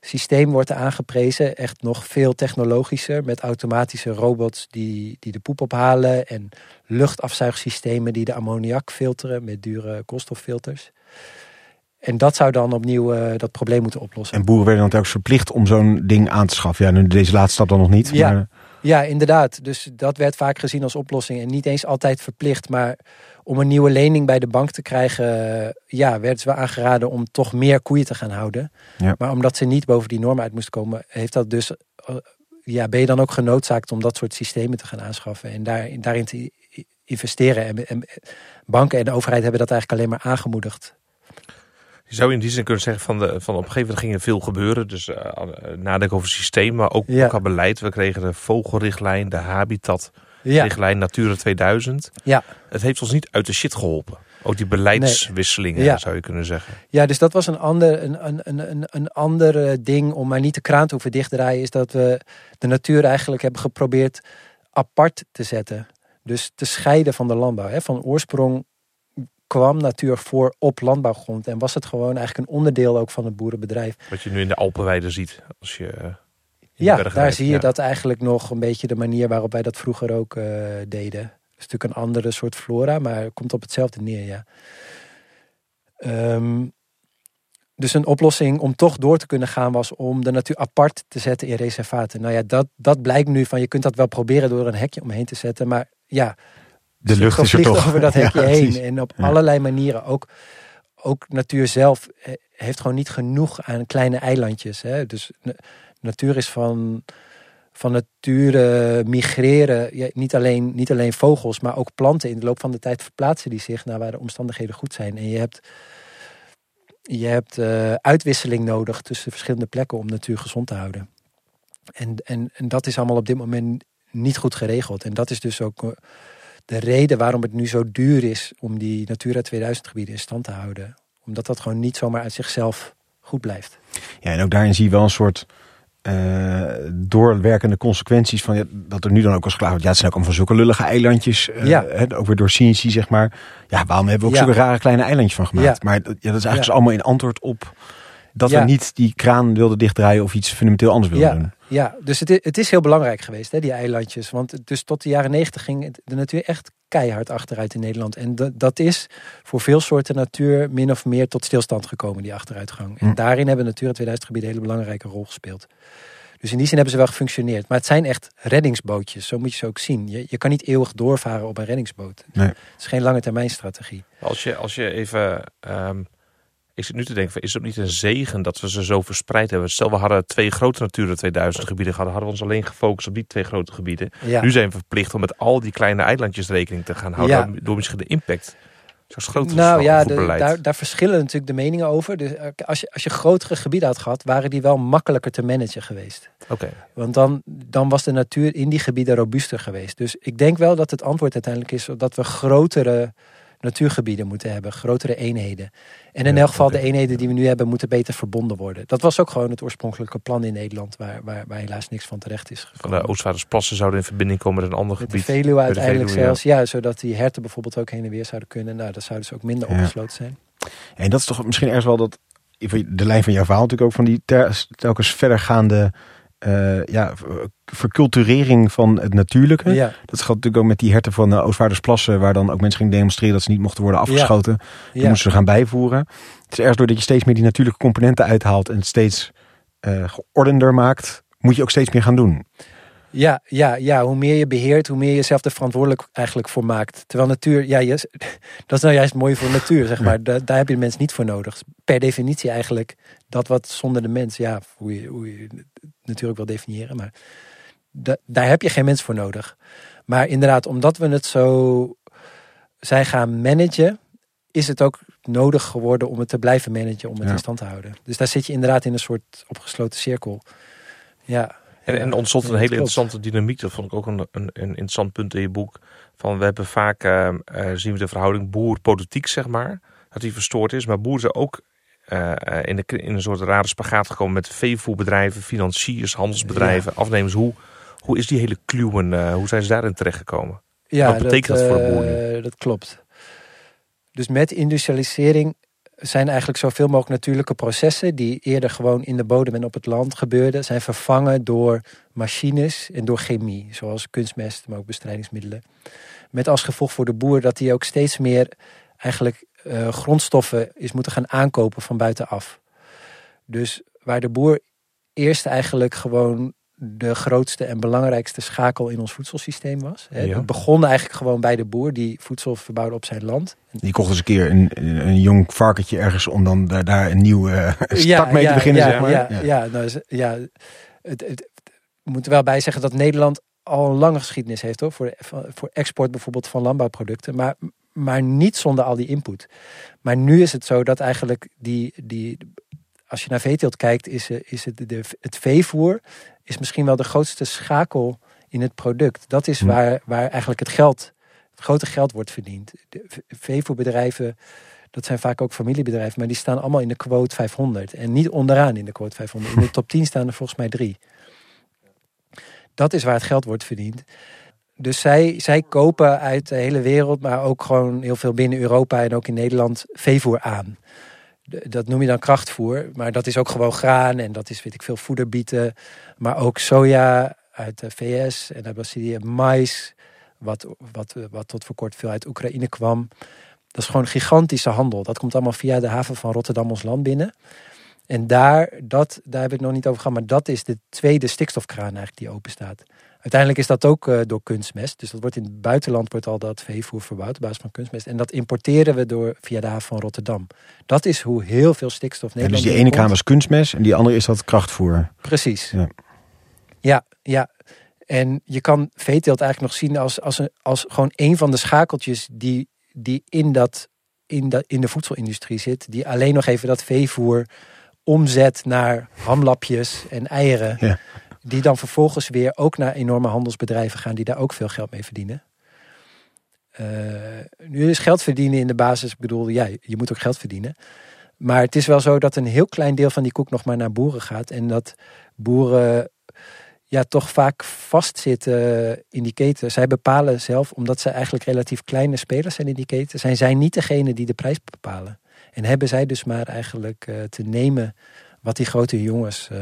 systeem wordt aangeprezen. Echt nog veel technologischer. Met automatische robots die, die de poep ophalen. En luchtafzuigsystemen die de ammoniak filteren met dure koolstoffilters. En dat zou dan opnieuw eh, dat probleem moeten oplossen. En boeren werden dan telkens verplicht om zo'n ding aan te schaffen. Ja, nu deze laatste stap dan nog niet. Ja. Maar, Ja, inderdaad. Dus dat werd vaak gezien als oplossing. En niet eens altijd verplicht. Maar om een nieuwe lening bij de bank te krijgen... eh, ja, werd ze aangeraden om toch meer koeien te gaan houden. Ja. Maar omdat ze niet boven die norm uit moest komen... heeft dat dus... eh, ja, ben je dan ook genoodzaakt om dat soort systemen te gaan aanschaffen. En daar, daarin te investeren. En, en banken en de overheid hebben dat eigenlijk alleen maar aangemoedigd. Je zou in die zin kunnen zeggen van, de, van op een gegeven moment ging er veel gebeuren. Dus eh, nadenken over het systeem, maar ook, Ja. beleid. We kregen de vogelrichtlijn, de habitatrichtlijn, Ja, Natura 2000. ja. Het heeft ons niet uit de shit geholpen. Ook die beleidswisselingen Ja. zou je kunnen zeggen. Ja, dus dat was een ander, een, een, een, een, ander ding om maar niet de kraan te hoeven dichtdraaien. Is dat we de natuur eigenlijk hebben geprobeerd apart te zetten. Dus te scheiden van de landbouw. Hè. Van oorsprong kwam natuur voor op landbouwgrond. En was het gewoon eigenlijk een onderdeel ook van het boerenbedrijf. Wat je nu in de Alpenweide ziet. Als je, eh, Ja, daar rijdt. zie je dat eigenlijk nog een beetje de manier waarop wij dat vroeger ook eh, deden. Het is natuurlijk een andere soort flora, maar komt op hetzelfde neer, ja. Ehm, dus een oplossing om toch door te kunnen gaan was om de natuur apart te zetten in reservaten. Nou ja, dat, dat blijkt nu van je kunt dat wel proberen door een hekje omheen te zetten. Maar ja, De lucht is er toch. over dat (laughs) Ja, hekje heen. precies. En op Ja. allerlei manieren. Ook, ook natuur zelf eh, heeft gewoon niet genoeg aan kleine eilandjes. Hè? Dus na- natuur is van, van nature migreren. Ja, niet, alleen, niet alleen vogels, maar ook planten. In de loop van de tijd verplaatsen die zich naar waar de omstandigheden goed zijn. En je hebt, je hebt eh, uitwisseling nodig tussen verschillende plekken om natuur gezond te houden. En, en, en dat is allemaal op dit moment niet goed geregeld. En dat is dus ook eh, de reden waarom het nu zo duur is om die Natura 2000 gebieden in stand te houden. Omdat dat gewoon niet zomaar uit zichzelf goed blijft. Ja, en ook daarin zie je wel een soort eh, doorwerkende consequenties van ja, dat er nu dan ook als klaar wordt. Ja, het zijn ook allemaal van zulke lullige eilandjes. eh, Ja. hè, ook weer door cynici, zeg maar. Ja, waarom hebben we ook Ja. zulke rare kleine eilandjes van gemaakt? Ja. Maar dat- ja, dat is eigenlijk dus allemaal in antwoord op dat Ja. we niet die kraan wilden dichtdraaien of iets fundamenteel anders wilden Ja, doen. ja, dus het is, het is heel belangrijk geweest, hè, die eilandjes. Want dus tot de jaren negentig ging de natuur echt keihard achteruit in Nederland. En dat, dat is voor veel soorten natuur min of meer tot stilstand gekomen, die achteruitgang. En Hm. daarin hebben Natura 2000 gebieden een hele belangrijke rol gespeeld. Dus in die zin hebben ze wel gefunctioneerd. Maar het zijn echt reddingsbootjes, zo moet je ze ook zien. Je, je kan niet eeuwig doorvaren op een reddingsboot. Nee. Het is geen lange termijn strategie. Als je, als je even. ehm ik zit nu te denken: van, is het niet een zegen dat we ze zo verspreid hebben? Stel, we hadden twee grote Natura 2000 gebieden gehad, hadden we ons alleen gefocust op die twee grote gebieden. Ja. Nu zijn we verplicht om met al die kleine eilandjes rekening te gaan houden. Ja. Door misschien de impact. Nou ja, de- daar, daar verschillen natuurlijk de meningen over. Dus eh, als je, als je grotere gebieden had gehad, waren die wel makkelijker te managen geweest. Oké. Want dan, dan was de natuur in die gebieden robuuster geweest. Dus ik denk wel dat het antwoord uiteindelijk is dat we grotere natuurgebieden moeten hebben, grotere eenheden. En in Ja, elk geval de eenheden die we nu hebben, moeten beter verbonden worden. Dat was ook gewoon het oorspronkelijke plan in Nederland, waar, waar, waar helaas niks van terecht is Van gekomen. de Oostvaardersplassen zouden in verbinding komen met een ander Met de gebied. Veluwe uiteindelijk Veluwe, ja. zelfs, ja. zodat die herten bijvoorbeeld ook heen en weer zouden kunnen. Nou, dat zouden ze ook minder Ja. opgesloten zijn. En dat is toch misschien ergens wel dat de lijn van jouw verhaal natuurlijk ook van die telkens verdergaande eh ja, verculturering van het natuurlijke. Ja, Dat gaat natuurlijk ook met die herten van de Oostvaardersplassen, waar dan ook mensen gingen demonstreren dat ze niet mochten worden afgeschoten. Die ja. moesten ze gaan bijvoeren. Het is ergens doordat je steeds meer die natuurlijke componenten uithaalt en het steeds eh geordender maakt, moet je ook steeds meer gaan doen. Ja, ja, ja, hoe meer je beheert, hoe meer je zelf er verantwoordelijk eigenlijk voor maakt. Terwijl natuur, ja, (laughs) dat is nou juist mooi voor natuur, zeg maar. Da- daar heb je de mens niet voor nodig. Per definitie eigenlijk dat wat zonder de mens, ja, hoe je, hoe je natuurlijk wil definiëren, maar da- daar heb je geen mens voor nodig. Maar inderdaad, omdat we het zo zijn gaan managen, is het ook nodig geworden om het te blijven managen, om het Ja. in stand te houden. Dus daar zit je inderdaad in een soort opgesloten cirkel. Ja. En, en ontstond een hele klopt. interessante dynamiek. Dat vond ik ook een, een, een interessant punt in je boek. Van we hebben vaak, eh, eh, zien we de verhouding boer-politiek, zeg maar. Dat die verstoord is. Maar boeren zijn ook eh, eh, in, de, in een soort rare spagaat gekomen met veevoerbedrijven, financiers, handelsbedrijven, afnemers. Hoe, hoe is die hele kluwen, eh, hoe zijn ze daarin terechtgekomen? Ja, Wat betekent dat voor de boer nu? Dat klopt. Dus met industrialisering zijn eigenlijk zoveel mogelijk natuurlijke processen die eerder gewoon in de bodem en op het land gebeurden, zijn vervangen door machines en door chemie, zoals kunstmest, maar ook bestrijdingsmiddelen. Met als gevolg voor de boer dat hij ook steeds meer eigenlijk eh, grondstoffen is moeten gaan aankopen van buitenaf. Dus waar de boer eerst eigenlijk gewoon de grootste en belangrijkste schakel in ons voedselsysteem was. Hè. Ja. Het begon eigenlijk gewoon bij de boer die voedsel verbouwde op zijn land. Die kocht eens een keer een, een, jong varkentje ergens om dan daar, daar een nieuwe eh, start mee te beginnen, ja, zeg maar. Ja, ja. nou, ja het, het, we moeten wel bij zeggen dat Nederland al een lange geschiedenis heeft hoor, voor, voor export bijvoorbeeld van landbouwproducten. Maar, maar niet zonder al die input. Maar nu is het zo dat eigenlijk die, die als je naar veeteelt kijkt, is, eh, is het, de, het veevoer is misschien wel de grootste schakel in het product. Dat is Hm. waar, waar eigenlijk het geld, het grote geld wordt verdiend. De veevoerbedrijven, dat zijn vaak ook familiebedrijven, maar die staan allemaal in de quote 500. En niet onderaan in de quote 500. In de top 10 staan er volgens mij drie. Dat is waar het geld wordt verdiend. Dus zij, zij kopen uit de hele wereld, maar ook gewoon heel veel binnen Europa en ook in Nederland veevoer aan. Dat noem je dan krachtvoer. Maar dat is ook gewoon graan en dat is, weet ik veel, voederbieten. Maar ook soja uit de VS en uit Brazilië. Mais, wat, wat, wat tot voor kort veel uit Oekraïne kwam. Dat is gewoon gigantische handel. Dat komt allemaal via de haven van Rotterdam ons land binnen. En daar, dat, daar heb ik nog niet over gehad. Maar dat is de tweede stikstofkraan eigenlijk die open staat. Uiteindelijk is dat ook eh, door kunstmest. Dus dat wordt in het buitenland wordt al dat veevoer verbouwd op basis van kunstmest. En dat importeren we door via de haven van Rotterdam. Dat is hoe heel veel stikstof Ja, dus Nederland die ene kraan was kunstmest en die andere is dat krachtvoer. Precies. Ja. Ja, ja. En je kan veeteelt eigenlijk nog zien als, als, een, als gewoon een van de schakeltjes die, die in, dat, in, dat, in de voedselindustrie zit. Die alleen nog even dat veevoer omzet naar hamlapjes en eieren. Ja. Die dan vervolgens weer ook naar enorme handelsbedrijven gaan die daar ook veel geld mee verdienen. Eh, nu is geld verdienen in de basis, ik bedoel, ja, je moet ook geld verdienen. Maar het is wel zo dat een heel klein deel van die koek nog maar naar boeren gaat. En dat boeren ja, toch vaak vastzitten in die keten. Zij bepalen zelf, omdat zij eigenlijk relatief kleine spelers zijn in die keten, zijn zij niet degene die de prijs bepalen. En hebben zij dus maar eigenlijk eh, te nemen wat die grote jongens. eh,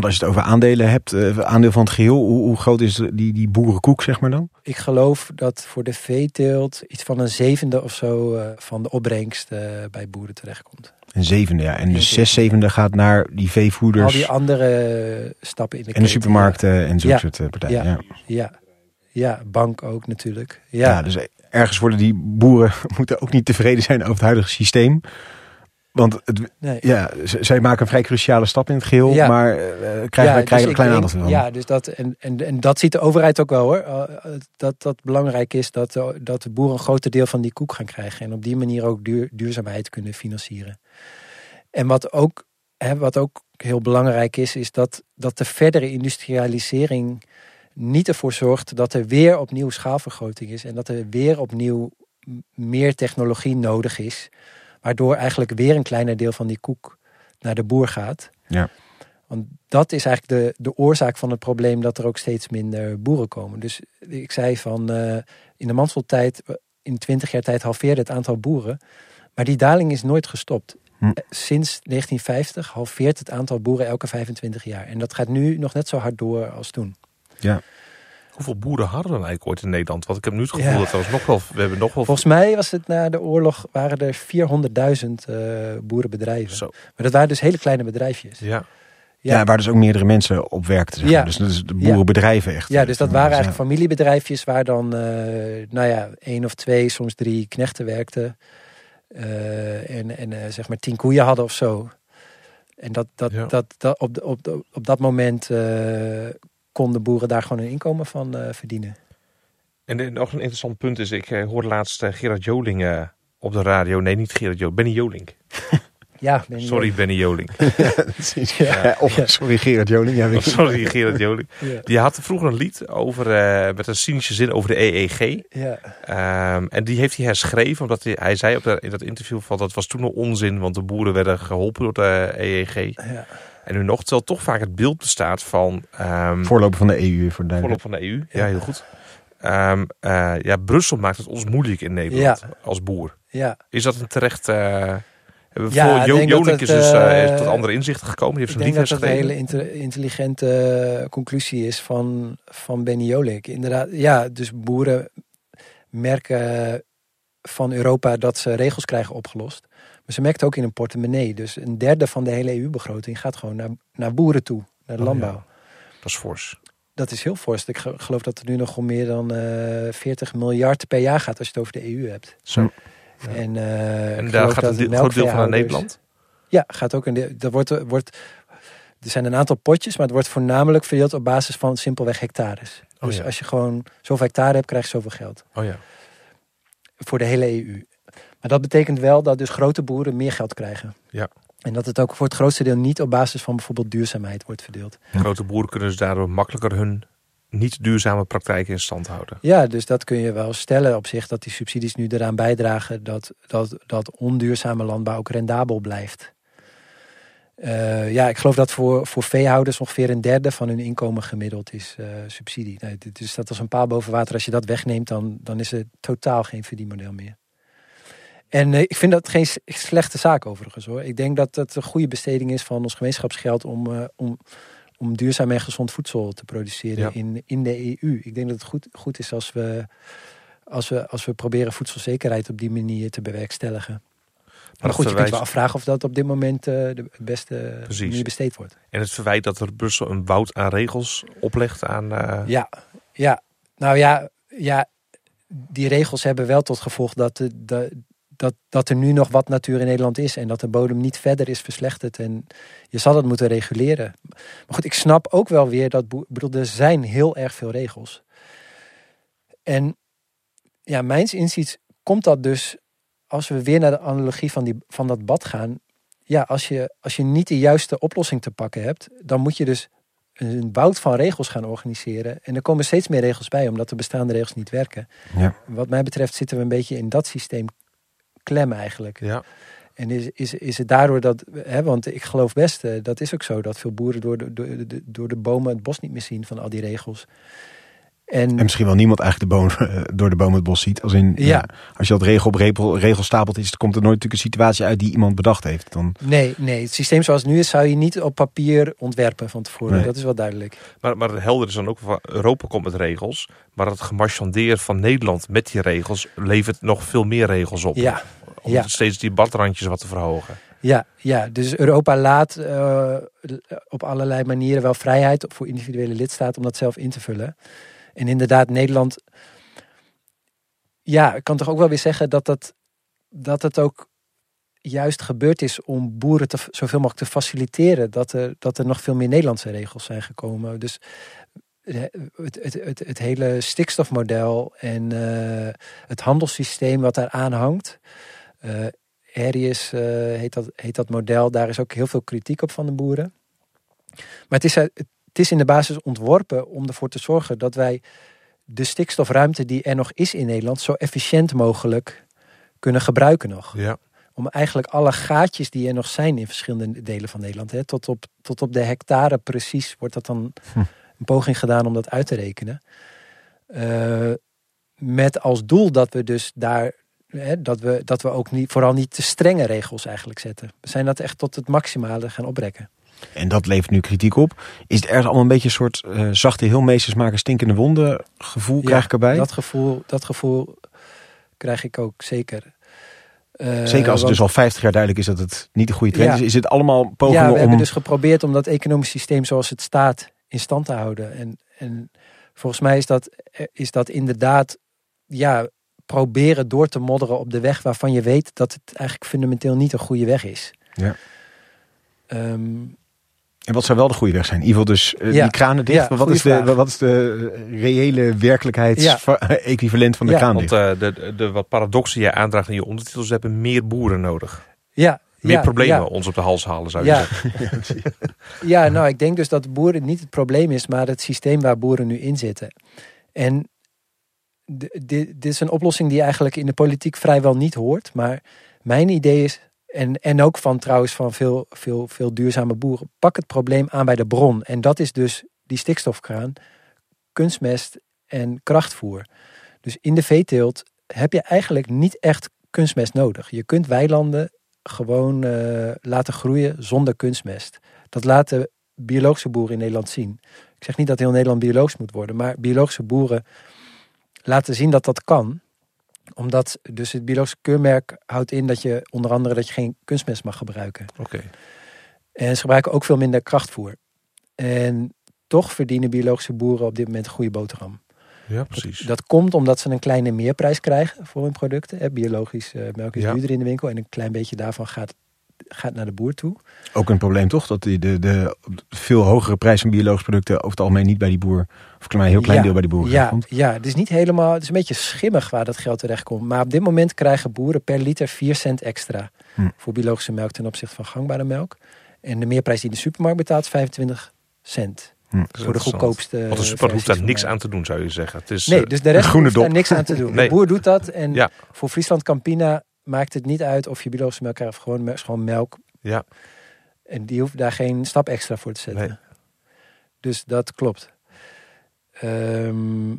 Want als je het over aandelen hebt, eh, aandeel van het geheel, hoe, hoe groot is die, die boerenkoek, zeg maar dan? ik geloof dat voor de veeteelt iets van een zevende of zo eh, van de opbrengst eh, bij boeren terechtkomt. Een zevende, ja. En dus zes zevende gaat naar die Al veevoeders die andere stappen in de en de supermarkten en Ja. soort eh, partijen. Ja. Ja, ja, bank ook natuurlijk. Ja. Ja, dus ergens worden die boeren (laughs) moeten ook niet tevreden zijn over het huidige systeem. Want het, nee. ja, zij maken een vrij cruciale stap in het geheel, Ja. maar eh, krijgen, wij dus krijgen klein aantal van. Ja, dus dat, en, en, en dat ziet de overheid ook wel hoor. Uh, Dat dat belangrijk is dat, uh, dat de boeren een groter deel van die koek gaan krijgen. En op die manier ook duur, duurzaamheid kunnen financieren. En wat ook, hè, wat ook heel belangrijk is, is dat, dat de verdere industrialisering niet ervoor zorgt dat er weer opnieuw schaalvergroting is. En dat er weer opnieuw meer technologie nodig is. Waardoor eigenlijk weer een kleiner deel van die koek naar de boer gaat. Ja. Want dat is eigenlijk de, de oorzaak van het probleem dat er ook steeds minder boeren komen. Dus ik zei van eh, in de Mansfeldtijd, in 20 jaar tijd halveerde het aantal boeren. Maar die daling is nooit gestopt. Hm. Eh, Sinds 1950 halveert het aantal boeren elke 25 jaar. En dat gaat nu nog net zo hard door als toen. Hoeveel boeren hadden we dan eigenlijk ooit in Nederland? Want ik heb nu het gevoel Ja. dat nog wel, we hebben nog wel Volgens mij was het na de oorlog waren er 400.000 eh, boerenbedrijven. zo. Maar dat waren dus hele kleine bedrijfjes. Ja. Ja. waar dus ook meerdere mensen op werkten. Zeg Ja. Dus dat is de boerenbedrijven echt. Ja, dus dat waren eigenlijk familiebedrijfjes waar dan, eh, nou ja, één of twee, soms drie knechten werkten. Eh, en en zeg maar tien koeien hadden of zo. En dat, dat, Ja. dat, dat op, de- op, de- op dat moment eh, konden boeren daar gewoon een inkomen van eh, verdienen. En nog een interessant punt is, ik eh, hoorde laatst eh, Gerard Joling op de radio. Nee, niet Gerard Joling, Benny Joling. (laughs) Ja, ben je- Sorry, Benny Joling. (laughs) Ja. Ja, of, sorry Gerard Joling. Ja, weet Oh, sorry, Gerard Joling. (laughs) Die had vroeger een lied over, met een cynische zin over de EEG. ja, Ehm, en die heeft hij herschreven, omdat hij, hij zei op de, in dat interview van dat was toen al onzin, want de boeren werden geholpen door de EEG. ja. En nu nog, terwijl toch vaak het beeld bestaat van ehm Voorloper van de EU voor de duidelijkheid. van de EU. Ja. Ja, heel goed. Ehm, eh, ja, Brussel maakt het ons moeilijk in Nederland als boer. ja. Is dat een terecht... eh hebben we Ja, Jo- Jonik het, is dus eh, is tot andere inzichten gekomen. Die heeft Ik denk dat dat een hele intelligente conclusie is van, van Benny Jolik. Inderdaad, ja, dus boeren merken van Europa dat ze regels krijgen opgelost. Maar ze merken het ook in een portemonnee. Dus een derde van de hele EU-begroting gaat gewoon naar, naar boeren toe, naar de Oh, landbouw. ja. Dat is fors. Dat is heel fors. Ik ge- geloof dat het nu nog om meer dan eh 40 miljard per jaar gaat als je het over de EU hebt. Zo. Ja. En, eh, En daar gaat dat een groot deel van naar Nederland. Ja, gaat ook een deel. Er, wordt, er wordt, er zijn een aantal potjes, maar het wordt voornamelijk verdeeld op basis van simpelweg hectares. Oh dus ja. als je gewoon zoveel hectare hebt, krijg je zoveel geld. Oh ja. Voor de hele EU. Maar dat betekent wel dat dus grote boeren meer geld krijgen. Ja. En dat het ook voor het grootste deel niet op basis van bijvoorbeeld duurzaamheid wordt verdeeld. Grote boeren kunnen dus daardoor makkelijker hun niet duurzame praktijken in stand houden. Ja, dus dat kun je wel stellen op zich dat die subsidies nu eraan bijdragen dat, dat, dat onduurzame landbouw ook rendabel blijft. Eh, ja, ik geloof dat voor, voor veehouders ongeveer een derde van hun inkomen gemiddeld is eh, subsidie. Is dat als een paal boven water. Als je dat wegneemt, dan, dan is er totaal geen verdienmodel meer. En eh, ik vind dat geen slechte zaak overigens hoor. Ik denk dat het een goede besteding is van ons gemeenschapsgeld om, eh, om, om duurzaam en gezond voedsel te produceren Ja. in, in de EU. Ik denk dat het goed, goed is als we, als, we, als we proberen voedselzekerheid op die manier te bewerkstelligen. Maar, dat goed, je kunt wel afvragen of dat op dit moment eh, de beste Precies. manier besteed wordt. En het verwijt dat er Brussel een woud aan regels oplegt aan... Ja, ja. Nou ja, ja, die regels hebben wel tot gevolg dat, de, de, dat, dat er nu nog wat natuur in Nederland is. En dat de bodem niet verder is verslechterd. En je zal dat moeten reguleren. Maar goed, ik snap ook wel weer dat... bedoel, er zijn heel erg veel regels. En ja, mijns inziens komt dat dus... Als we weer naar de analogie van, die, van dat bad gaan... Ja, als je, als je niet de juiste oplossing te pakken hebt... dan moet je dus een bout van regels gaan organiseren. En er komen steeds meer regels bij, omdat de bestaande regels niet werken. Ja. Wat mij betreft zitten we een beetje in dat systeem klem eigenlijk. ja. En is, is, is het daardoor dat, hè, want ik geloof best, eh, dat is ook zo, dat veel boeren door de, door, de, door de bomen het bos niet meer zien van al die regels. En, En misschien wel niemand eigenlijk de boom, (laughs) eh, door de boom het bos ziet. Als in, ja. Als je dat regel op regel, regel stapelt is, dan komt er nooit natuurlijk een situatie uit die iemand bedacht heeft. Dan, nee, nee, het systeem zoals het nu is, zou je niet op papier ontwerpen van tevoren. Nee. Dat is wel duidelijk. Maar, maar het helder is dan ook van Europa komt met regels. Maar het gemarchandeer van Nederland met die regels levert nog veel meer regels op. Ja, Om ja. steeds die badrandjes wat te verhogen. Ja, ja, dus Europa laat eh, op allerlei manieren wel vrijheid voor individuele lidstaten om dat zelf in te vullen. En inderdaad, Nederland. Ja, ik kan toch ook wel weer zeggen dat, dat, dat het ook juist gebeurd is om boeren te, zoveel mogelijk te faciliteren. Dat er, dat er nog veel meer Nederlandse regels zijn gekomen. Dus eh, het, het, het, het hele stikstofmodel en eh, het handelssysteem wat daar aan hangt. Eh, Harrius eh, heet, dat, heet dat model. Daar is ook heel veel kritiek op van de boeren. Maar het is, uit- het is in de basis ontworpen om ervoor te zorgen dat wij de stikstofruimte die er nog is in Nederland zo efficiënt mogelijk kunnen gebruiken nog. Ja. Om eigenlijk alle gaatjes die er nog zijn in verschillende delen van Nederland, hè, tot, op, tot op de hectare precies, wordt dat dan Hm. een poging gedaan om dat uit te rekenen. Eh, met als doel dat we dus daar Hè, dat, we, dat we ook niet, vooral niet te strenge regels eigenlijk zetten. We zijn dat echt tot het maximale gaan oprekken. en dat levert nu kritiek op. Is het ergens allemaal een beetje een soort eh, zachte heelmeesters maken stinkende wonden gevoel krijg ik erbij? Dat gevoel, dat gevoel krijg ik ook zeker. Eh, Zeker als het dus al 50 jaar duidelijk is dat het niet de goede trend Ja. is. Is het allemaal pogingen Ja, we om... hebben dus geprobeerd om dat economisch systeem zoals het staat in stand te houden. En, en volgens mij is dat, eh, is dat inderdaad ja, proberen door te modderen op de weg waarvan je weet dat het eigenlijk fundamenteel niet een goede weg is. Ja. Ehm, En wat zou wel de goede weg zijn? Geval dus eh, Ja. die kranen dicht. Ja, wat, is de, vraag. wat is de reële werkelijkheidsequivalent (laughs) van de Ja. kraan Want dicht? eh, de, de, de wat paradoxen je aandraagt in je ondertitels hebben meer boeren nodig. ja, Meer ja, problemen ja. ons op de hals halen zou je Ja. zeggen. (laughs) (laughs) ja, nou, ik denk dus dat boeren niet het probleem is, maar het systeem waar boeren nu in zitten. En dit, is een oplossing die eigenlijk in de politiek vrijwel niet hoort. Maar mijn idee is, en, en ook van trouwens van veel, veel, veel duurzame boeren, pak het probleem aan bij de bron. En dat is dus die stikstofkraan, kunstmest en krachtvoer. Dus in de veeteelt heb je eigenlijk niet echt kunstmest nodig. Je kunt weilanden gewoon eh, laten groeien zonder kunstmest. Dat laten biologische boeren in Nederland zien. Ik zeg niet dat heel Nederland biologisch moet worden, maar biologische boeren laten zien dat dat kan. Omdat dus het biologische keurmerk houdt in dat je onder andere dat je geen kunstmest mag gebruiken. Oké. En ze gebruiken ook veel minder krachtvoer. En toch verdienen biologische boeren op dit moment een goede boterham. Ja, precies. Dat komt omdat ze een kleine meerprijs krijgen voor hun producten. Hè, Biologisch eh, melk is Ja. duurder in de winkel en een klein beetje daarvan gaat, gaat naar de boer toe. Ook een probleem toch? Dat die, de, de veel hogere prijs van biologische producten over het algemeen niet bij die boer, of een heel klein Ja, deel bij die boer Ja, komt. ja, het is niet helemaal, het is een beetje schimmig waar dat geld terecht komt. Maar op dit moment krijgen boeren per liter 4 cent extra Hm. voor biologische melk ten opzichte van gangbare melk. En de meerprijs die de supermarkt betaalt is 25 cent. Hm. Voor de goedkoopste. Want de super hoeft daar niks aan te doen, zou je zeggen. Het is, Nee, eh, dus de rest groene hoeft daar niks aan te doen. (laughs) Nee. De boer doet dat. En Ja. voor Friesland Campina maakt het niet uit of je biologische melk krijgt of gewoon, gewoon melk. Ja. En die hoeft daar geen stap extra voor te zetten. Nee. Dus dat klopt. Ehm,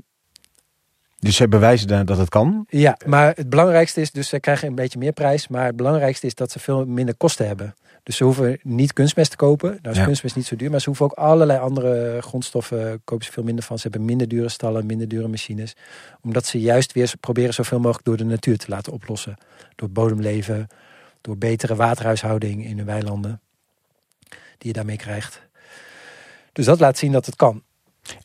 Dus ze bewijzen da- dat het kan. Ja, maar het belangrijkste is, dus ze krijgen een beetje meer prijs. Maar het belangrijkste is dat ze veel minder kosten hebben. Dus ze hoeven niet kunstmest te kopen. Nou is Ja. kunstmest niet zo duur. Maar ze hoeven ook allerlei andere grondstoffen, kopen ze veel minder van. Ze hebben minder dure stallen, minder dure machines. Omdat ze juist weer proberen zoveel mogelijk door de natuur te laten oplossen. Door bodemleven, door betere waterhuishouding in hun weilanden. Die je daarmee krijgt. Dus dat laat zien dat het kan.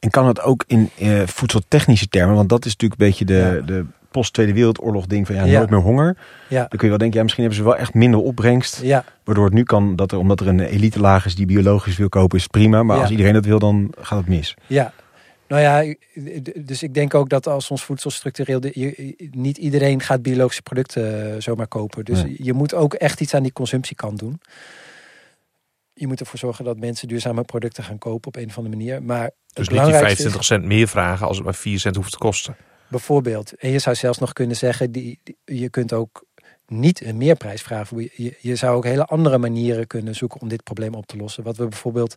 En kan het ook in eh, voedseltechnische termen? Want dat is natuurlijk een beetje de, Ja. de post-Tweede Wereldoorlog ding van ja, Ja. nooit meer honger. Ja, Dan kun je wel denken, ja, misschien hebben ze wel echt minder opbrengst. ja, Waardoor het nu kan, dat er, omdat er een elite laag is die biologisch wil kopen, is prima. Maar Ja. als iedereen dat wil, dan gaat het mis. Ja, nou ja, dus ik denk ook dat als ons voedsel structureel... de- je- niet iedereen gaat biologische producten eh, zomaar kopen. Dus Nee. je moet ook echt iets aan die consumptiekant doen. Je moet ervoor zorgen dat mensen duurzame producten gaan kopen op een of andere manier. Maar het Dus niet die belangrijkste 25 is cent meer vragen als het maar 4 cent hoeft te kosten. Bijvoorbeeld... En je zou zelfs nog kunnen zeggen, die, die- je kunt ook niet een meerprijs vragen. Je, je, je zou ook hele andere manieren kunnen zoeken om dit probleem op te lossen. Wat we bijvoorbeeld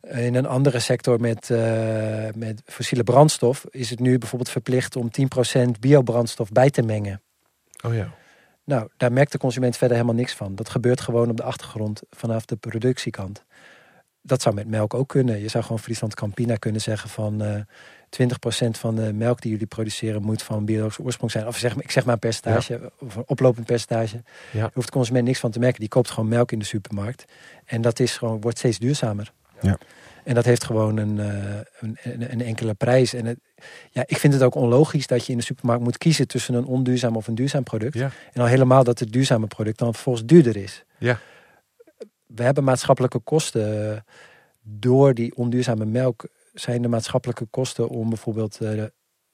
in een andere sector met, eh, met fossiele brandstof... is het nu bijvoorbeeld verplicht om 10% biobrandstof bij te mengen. Oh ja. Nou, daar merkt de consument verder helemaal niks van. Dat gebeurt gewoon op de achtergrond vanaf de productiekant. Dat zou met melk ook kunnen. Je zou gewoon Friesland Campina kunnen zeggen van... eh 20% van de melk die jullie produceren moet van biologische oorsprong zijn. Of zeg, maar- ik zeg maar een percentage, of een oplopend percentage. Ja. Daar hoeft de consument niks van te merken. Die koopt gewoon melk in de supermarkt. En dat is gewoon, wordt steeds duurzamer. Ja. En dat heeft gewoon een, eh, een, een, een enkele prijs. En het, ja, ik vind het ook onlogisch dat je in de supermarkt moet kiezen tussen een onduurzaam of een duurzaam product. Ja. En al helemaal dat het duurzame product dan vervolgens duurder is. Ja. We hebben maatschappelijke kosten. eh, Door die onduurzame melk zijn de maatschappelijke kosten om bijvoorbeeld eh,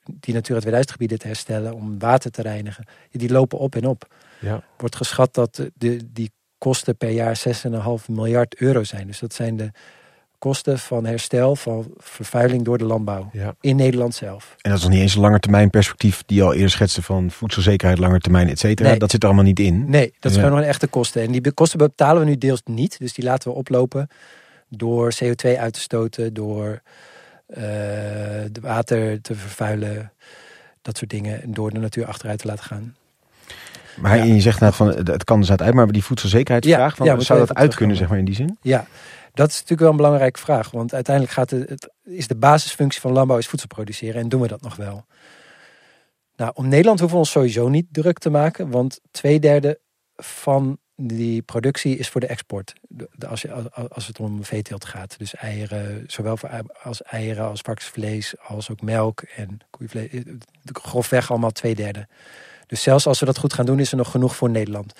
die Natura 2000 gebieden te herstellen, om water te reinigen. Die lopen op en op. Ja. Wordt geschat dat de, die kosten per jaar 6,5 miljard euro zijn. Dus dat zijn de kosten van herstel van vervuiling door de landbouw. Ja. In Nederland zelf. En dat is nog niet eens een langetermijn perspectief die je al eerder schetste van voedselzekerheid, langetermijn, et cetera. Nee. Dat zit er allemaal niet in. Nee, dat is Ja. gewoon een echte kosten. En die kosten betalen we nu deels niet. Dus die laten we oplopen door CO2 uit te stoten, door eh de water te vervuilen, dat soort dingen. En door de natuur achteruit te laten gaan. Maar Ja. je zegt nou van het kan er uit, maar die voedselzekerheidsvraag, van, zou dat uit kunnen, zeg maar in die zin? Ja, dat is natuurlijk wel een belangrijke vraag. Want uiteindelijk gaat het, is de basisfunctie van landbouw is voedsel produceren. En doen we dat nog wel? Nou, om Nederland hoeven we ons sowieso niet druk te maken. Want twee derde van die productie is voor de export. Als, je, als- het om veeteelt gaat. Dus eieren, zowel voor, als eieren, als varkensvlees, als ook melk en koeienvlees. eh, Grofweg allemaal twee derde. Dus zelfs als we dat goed gaan doen, is er nog genoeg voor Nederland.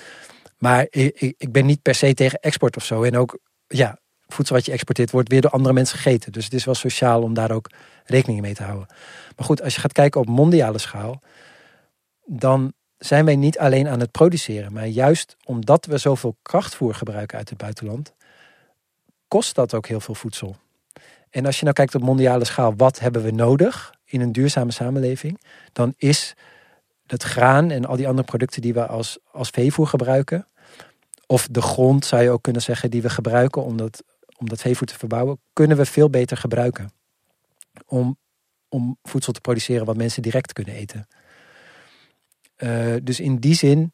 Maar ik- ik ben niet per se tegen export of zo. En ook, ja, voedsel wat je exporteert wordt weer door andere mensen gegeten. Dus het is wel sociaal om daar ook rekening mee te houden. Maar goed, als je gaat kijken op mondiale schaal, dan zijn wij niet alleen aan het produceren. Maar juist omdat we zoveel krachtvoer gebruiken uit het buitenland, kost dat ook heel veel voedsel. En als je nou kijkt op mondiale schaal, wat hebben we nodig in een duurzame samenleving? Dan is het graan en al die andere producten die we als, als veevoer gebruiken, of de grond zou je ook kunnen zeggen die we gebruiken om dat, om dat veevoer te verbouwen, kunnen we veel beter gebruiken. Om, om voedsel te produceren wat mensen direct kunnen eten. Eh, dus in die zin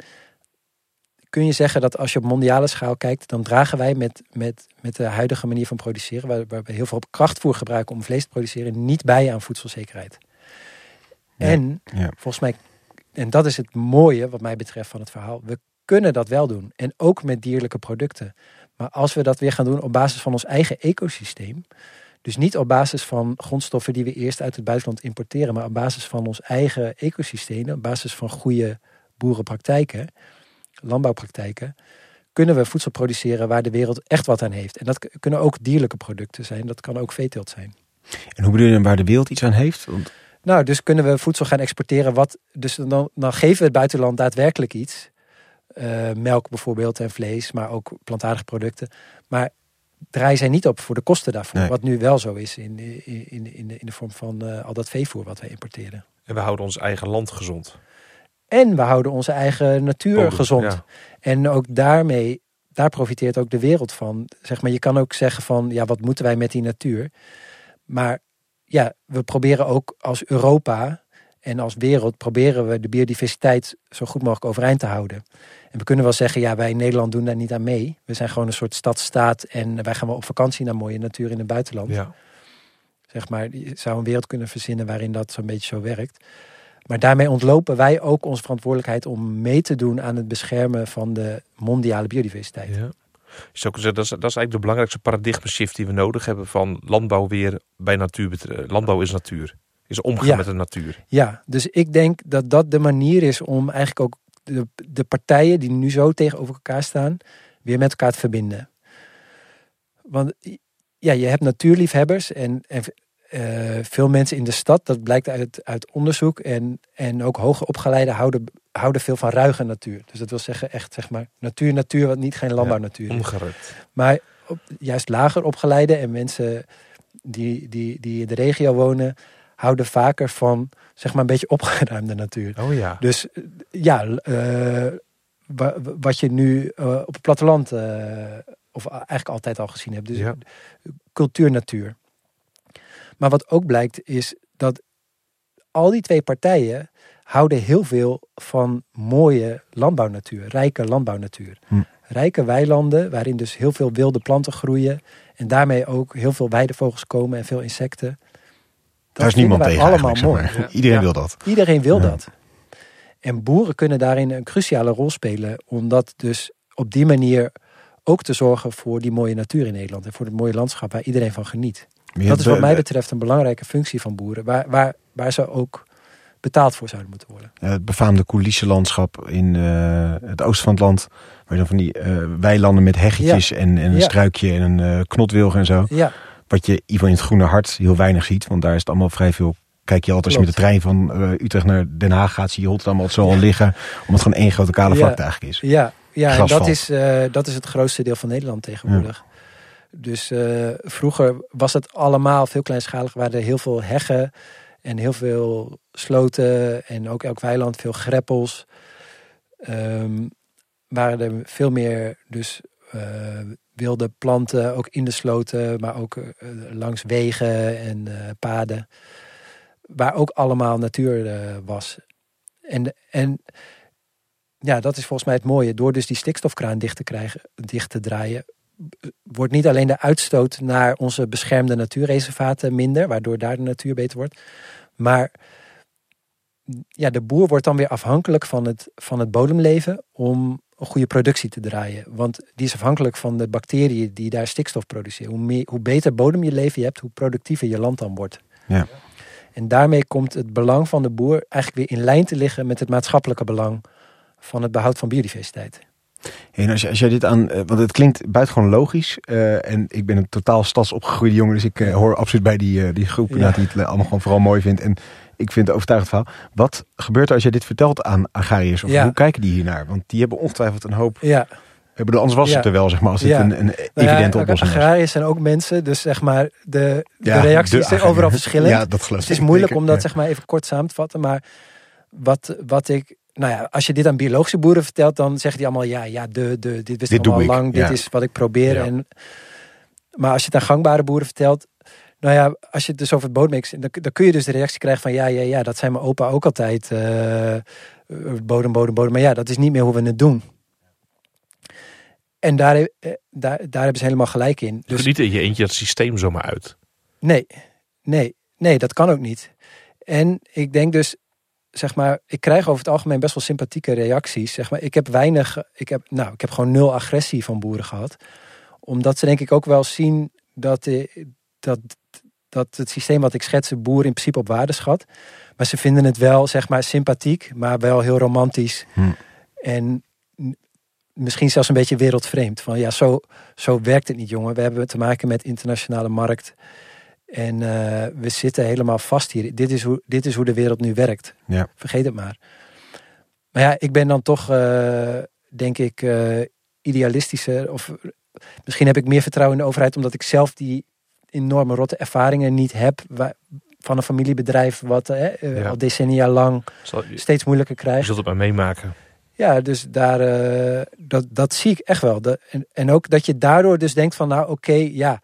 kun je zeggen dat als je op mondiale schaal kijkt, dan dragen wij met, met, met de huidige manier van produceren, waar, waar we heel veel krachtvoer gebruiken om vlees te produceren, niet bij aan voedselzekerheid. Ja, En ja. volgens mij, en dat is het mooie wat mij betreft van het verhaal, we kunnen dat wel doen. En ook met dierlijke producten. Maar als we dat weer gaan doen op basis van ons eigen ecosysteem, dus niet op basis van grondstoffen die we eerst uit het buitenland importeren, maar op basis van ons eigen ecosysteem, op basis van goede boerenpraktijken, landbouwpraktijken, kunnen we voedsel produceren waar de wereld echt wat aan heeft. En dat kunnen ook dierlijke producten zijn, dat kan ook veeteelt zijn. En hoe bedoel je dan waar de wereld iets aan heeft? Want, Nou, dus kunnen we voedsel gaan exporteren. Wat, dus dan, dan geven we het buitenland daadwerkelijk iets. Eh, melk bijvoorbeeld en vlees, maar ook plantaardige producten. Maar draaien zij niet op voor de kosten daarvoor. Nee. Wat nu wel zo is in, in, in, in, de, in de vorm van eh, al dat veevoer wat wij importeren. En we houden ons eigen land gezond. En we houden onze eigen natuur Bodem, gezond. ja. En ook daarmee, daar profiteert ook de wereld van. Zeg maar, je kan ook zeggen van, ja, wat moeten wij met die natuur? Maar ja, we proberen ook als Europa En als wereld proberen we de biodiversiteit zo goed mogelijk overeind te houden. En we kunnen wel zeggen, ja, wij in Nederland doen daar niet aan mee. We zijn gewoon een soort stadstaat en wij gaan wel op vakantie naar mooie natuur in het buitenland. Ja. Zeg maar, je zou een wereld kunnen verzinnen waarin dat zo'n beetje zo werkt. Maar daarmee ontlopen wij ook onze verantwoordelijkheid om mee te doen aan het beschermen van de mondiale biodiversiteit. Ja. Je zou kunnen zeggen, dat, is, dat is eigenlijk de belangrijkste paradigma shift die we nodig hebben van landbouw weer bij natuur. Landbouw is natuur. Is omgaan Ja. met de natuur. Ja, dus ik denk dat dat de manier is om eigenlijk ook de, de partijen die nu zo tegenover elkaar staan, weer met elkaar te verbinden. Want ja, je hebt natuurliefhebbers en, en eh, veel mensen in de stad, dat blijkt uit, uit onderzoek. En, en ook hoger opgeleiden houden, houden veel van ruige natuur. Dus dat wil zeggen echt zeg maar natuur, natuur, wat niet geen landbouwnatuur is. Omgerukt. Maar op, juist lager opgeleide en mensen die, die, die in de regio wonen, houden vaker van zeg maar een beetje opgeruimde natuur. Oh ja. Dus ja, eh, wa- wa- wat je nu eh, op het platteland, eh, of eigenlijk altijd al gezien hebt. Dus Ja. cultuur, natuur. Maar wat ook blijkt is dat al die twee partijen houden heel veel van mooie landbouwnatuur, rijke landbouwnatuur. Hm. Rijke weilanden waarin dus heel veel wilde planten groeien en daarmee ook heel veel weidevogels komen en veel insecten. Dat Daar is niemand tegen allemaal zeg mooi. maar. Ja. Iedereen Ja. wil dat. Iedereen wil Ja. dat. En boeren kunnen daarin een cruciale rol spelen, omdat dus op die manier ook te zorgen voor die mooie natuur in Nederland en voor het mooie landschap waar iedereen van geniet. Dat is wat mij betreft een belangrijke functie van boeren, waar, waar, waar ze ook betaald voor zouden moeten worden. het befaamde coulissenlandschap in eh, het oosten van het land. Waar je dan van die eh, weilanden met heggetjes en, en een Ja. struikje en een eh, knotwilg en zo. Ja, Wat je geval in het groene hart heel weinig ziet. Want daar is het allemaal vrij veel. Kijk je altijd als je met de trein van eh, Utrecht naar Den Haag gaat, zie je Rotterdam altijd zo al liggen. Omdat het gewoon één grote kale Ja. vlakte eigenlijk is. ja, ja en dat is, eh, dat is het grootste deel van Nederland tegenwoordig. Dus eh, vroeger was het allemaal veel kleinschalig, waren er heel veel heggen en heel veel sloten en ook elk weiland veel greppels. Ehm, waren er veel meer dus wilde planten, ook in de sloten, maar ook eh, langs wegen en eh, paden. Waar ook allemaal natuur eh, was. En, en ja, dat is volgens mij het mooie. Door dus die stikstofkraan dicht te krijgen, dicht te draaien, wordt niet alleen de uitstoot naar onze beschermde natuurreservaten minder, waardoor daar de natuur beter wordt. Maar ja, de boer wordt dan weer afhankelijk van het, van het bodemleven om een goede productie te draaien. Want die is afhankelijk van de bacteriën die daar stikstof produceren. Hoe, meer, hoe beter bodem je leven je hebt, hoe productiever je land dan wordt. Ja. En daarmee komt het belang van de boer eigenlijk weer in lijn te liggen met het maatschappelijke belang van het behoud van biodiversiteit. En als, je, als jij dit aan, eh, want het klinkt buitengewoon logisch. eh, en ik ben een totaal stadsopgegroeide jongen, dus ik eh, hoor absoluut bij die, die groep Ja. die het allemaal gewoon vooral mooi vindt. En ik vind het overtuigend verhaal. Wat gebeurt er als jij dit vertelt aan? Of Ja. hoe kijken die hiernaar? Want die hebben ongetwijfeld een hoop. Ja, Ik bedoel, anders was Ja. het er wel, zeg maar, als dit Ja. een, een Nou evidente ja, oplossing was. agrariërs zijn ook mensen, dus zeg maar, de, de reacties zijn overal verschillend. Ja, dat geloof het is moeilijk zeker. om dat zeg maar even kort samen te vatten, maar wat, wat ik, nou ja, als je dit aan biologische boeren vertelt, dan zeggen die allemaal, ja, ja, de, de, dit wist Dit ik, lang, dit is wat ik probeer. En, maar als je het aan gangbare boeren vertelt, nou ja, als je het dus over het bodem dan, dan kun je dus de reactie krijgen van, ja, ja, ja, dat zijn mijn opa ook altijd, eh, bodem, bodem, bodem. Maar ja, dat is niet meer hoe we het doen. En daar, eh, daar, daar hebben ze helemaal gelijk in. Dus niet in je eentje het systeem zomaar uit. Nee, nee, nee, dat kan ook niet. En ik denk dus, zeg maar, ik krijg over het algemeen best wel sympathieke reacties. Zeg maar, ik heb weinig, ik heb, nou, ik heb gewoon nul agressie van boeren gehad. Omdat ze denk ik ook wel zien dat, eh, dat, dat het systeem wat ik schets, de boer in principe op waarde schat. Maar ze vinden het wel, zeg maar, sympathiek, maar wel heel romantisch. Hm. En misschien zelfs een beetje wereldvreemd. Van ja, zo, zo werkt het niet, jongen. We hebben te maken met internationale markt. En eh, we zitten helemaal vast hier. Dit is, hoe, dit is hoe de wereld nu werkt. Ja. Vergeet het maar. Maar ja, ik ben dan toch, eh, denk ik, eh, idealistischer. Of misschien heb ik meer vertrouwen in de overheid, omdat ik zelf die enorme rotte ervaringen niet heb. Waar, van een familiebedrijf wat eh, eh, Ja. al decennia lang Zal, je, steeds moeilijker je krijgt. zult het maar meemaken. Ja, dus daar, eh, dat, dat zie ik echt wel. En ook dat je daardoor dus denkt van, nou oké, ja,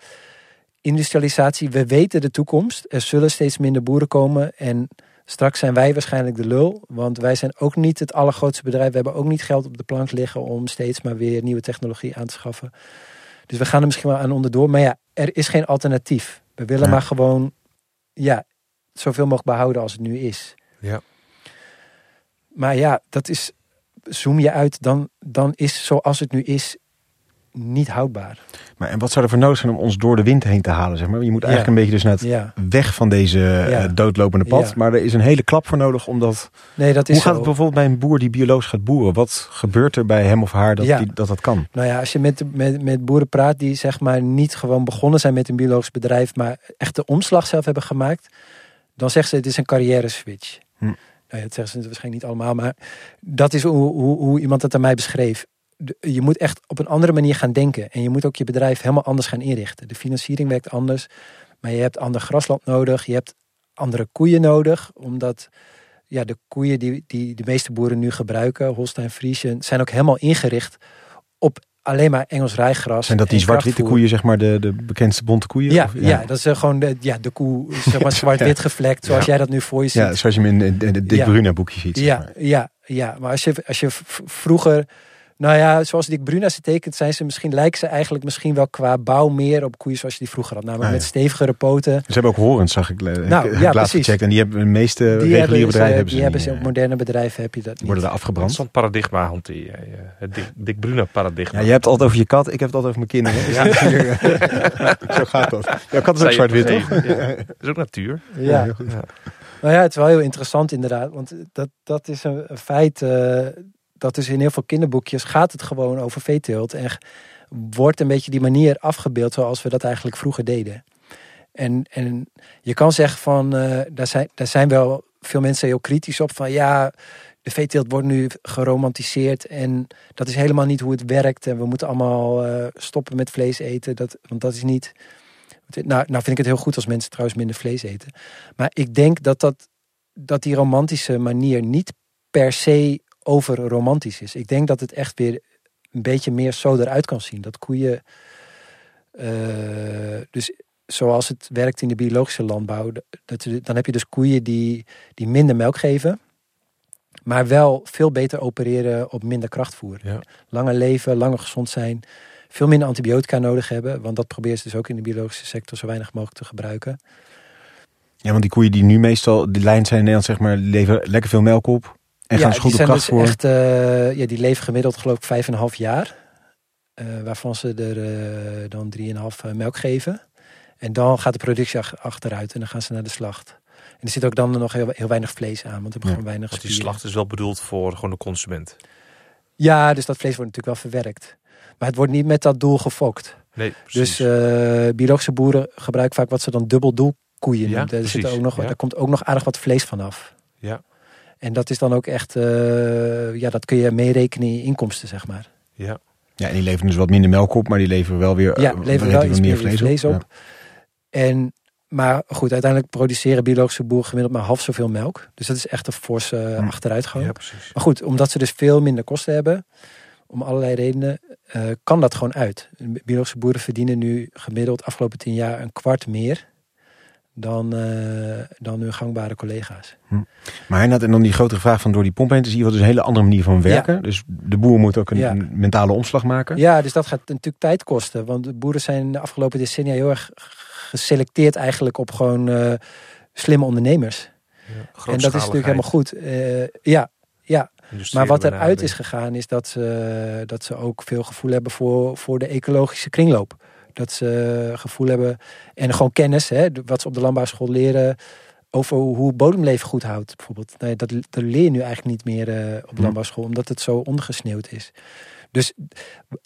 industrialisatie, we weten de toekomst. Er zullen steeds minder boeren komen en Straks zijn wij waarschijnlijk de lul, want wij zijn ook niet het allergrootste bedrijf. We hebben ook niet geld op de plank liggen om steeds maar weer nieuwe technologie aan te schaffen. Dus we gaan er misschien wel aan onderdoor. Maar ja, er is geen alternatief. We willen Ja. maar gewoon ja, zoveel mogelijk behouden als het nu is. Ja. Maar ja, dat is, zoom je uit, dan, dan is zoals het nu is niet houdbaar. Maar en wat zou er voor nodig zijn om ons door de wind heen te halen? Zeg maar? Je moet Ja. eigenlijk een beetje dus net Ja, weg van deze eh, doodlopende pad. Maar er is een hele klap voor nodig om dat... nee, dat is Hoe gaat zo. het bijvoorbeeld bij een boer die biologisch gaat boeren? Wat gebeurt er bij hem of haar dat Ja. die, dat, dat kan? Nou ja, als je met, met, met boeren praat die zeg maar niet gewoon begonnen zijn met een biologisch bedrijf, maar echt de omslag zelf hebben gemaakt, dan zeggen ze het is een carrière switch. Hm. Nou ja, dat zeggen ze waarschijnlijk niet allemaal, maar dat is hoe, hoe, hoe iemand dat aan mij beschreef. Je moet echt op een andere manier gaan denken. En je moet ook je bedrijf helemaal anders gaan inrichten. De financiering werkt anders. Maar je hebt ander grasland nodig. Je hebt andere koeien nodig. Omdat ja, de koeien die, die de meeste boeren nu gebruiken, Holstein Friesian, zijn ook helemaal ingericht op alleen maar Engels rijgras. Zijn dat die zwart-witte koeien, zeg maar, de, de bekendste bonte koeien? Ja, Of- ja. dat is eh, gewoon de, ja, de koe, zeg maar (laughs) zwart-wit gevlekt, zoals Ja. jij dat nu voor je ziet. Ja, zoals je hem in, het Dick. Bruna boekje ziet. zeg Ja, maar. ja, ja. Maar als je, als je vroeger, nou ja, zoals Dick Bruna ze tekent, zijn ze misschien, lijken ze eigenlijk misschien wel qua bouw meer op koeien zoals je die vroeger had. Namelijk Ah, met ja. stevigere poten. Ze hebben ook horens, zag ik. Nou, Nou, ik ja, heb laatst gecheckt. En die hebben de meeste Die reguliere hebben, bedrijven ze, hebben die ze hebben ze op eh, moderne bedrijven heb je dat niet. worden daar Dat afgebrand. is een paradigma hanteer jij. eh, Het Dick, Dick Bruna paradigma. Ja, je hebt het altijd over je kat, ik heb het altijd over mijn kinderen. Ja. (laughs) Eh, (laughs) Zo gaat dat. Jouw kat is ook zwart-wit, op toch? Ja. (laughs) Dat is ook natuur. Ja. heel goed. Nou ja, het is wel heel interessant inderdaad. Want dat, dat is een, een feit. eh, dat is in heel veel kinderboekjes gaat het gewoon over veeteelt. En wordt een beetje die manier afgebeeld zoals we dat eigenlijk vroeger deden. En, en je kan zeggen van, eh, daar, zijn, daar zijn wel veel mensen heel kritisch op. Van ja, de veeteelt wordt nu geromantiseerd. En dat is helemaal niet hoe het werkt. En we moeten allemaal eh, stoppen met vlees eten. Dat, want dat is niet... Nou, nou vind ik het heel goed als mensen trouwens minder vlees eten. Maar ik denk dat, dat, dat die romantische manier niet per se over romantisch is. Ik denk dat het echt weer een beetje meer zo eruit kan zien. Dat koeien, eh, dus zoals het werkt in de biologische landbouw, dat, dan heb je dus koeien die, die minder melk geven, maar wel veel beter opereren op minder krachtvoer. Ja. Langer leven, langer gezond zijn, veel minder antibiotica nodig hebben, want dat proberen ze dus ook in de biologische sector zo weinig mogelijk te gebruiken. Ja, want die koeien die nu meestal die lijn zijn in Nederland, zeg maar, leveren lekker veel melk op. En gaan dus goed die op zijn dus echt, eh, ja, die leven gemiddeld geloof ik vijf en een half jaar. Eh, waarvan ze er eh, dan drieënhalf eh, melk geven. En dan gaat de productie ach- achteruit en dan gaan ze naar de slacht. En er zit ook dan nog heel, heel weinig vlees aan, want we hebben Ja, gewoon weinig Want die spieren. slacht is wel bedoeld voor gewoon de consument. Ja, dus dat vlees wordt natuurlijk wel verwerkt. Maar het wordt niet met dat doel gefokt. Nee, precies. Dus eh, biologische boeren gebruiken vaak wat ze dan dubbel doel koeien Ja, noemen. Daar, zit ook nog, ja. daar komt ook nog aardig wat vlees vanaf. Ja. En dat is dan ook echt, eh, ja, dat kun je meerekenen in je inkomsten, zeg maar. ja. Ja, en die leveren dus wat minder melk op, maar die leveren wel weer Ja, eh, leveren wel iets meer vlees op. En, maar goed, uiteindelijk produceren biologische boeren gemiddeld maar half zoveel melk. Dus dat is echt een forse eh, Hm. achteruitgang. ja, precies. Maar goed, omdat ze dus veel minder kosten hebben, om allerlei redenen, eh, kan dat gewoon uit. Biologische boeren verdienen nu gemiddeld afgelopen tien jaar een kwart meer dan, eh, dan hun gangbare collega's. Maar inderdaad, en dan die grotere vraag van door die pomp heen te zien, wat dus een hele andere manier van werken. Dus de boer moet ook een, Ja. een mentale omslag maken. Ja, dus dat gaat natuurlijk tijd kosten. Want de boeren zijn de afgelopen decennia heel erg geselecteerd eigenlijk op gewoon eh, slimme ondernemers. Ja, En dat is natuurlijk helemaal goed. Eh, ja, ja, maar wat eruit is gegaan is dat ze, dat ze ook veel gevoel hebben voor, voor de ecologische kringloop. Dat ze gevoel hebben en gewoon kennis, hè, wat ze op de landbouwschool leren over hoe bodemleven goed houdt. Bijvoorbeeld. Nee, dat, dat leer je nu eigenlijk niet meer eh, op de Hm. landbouwschool, omdat het zo ondergesneeuwd is. Dus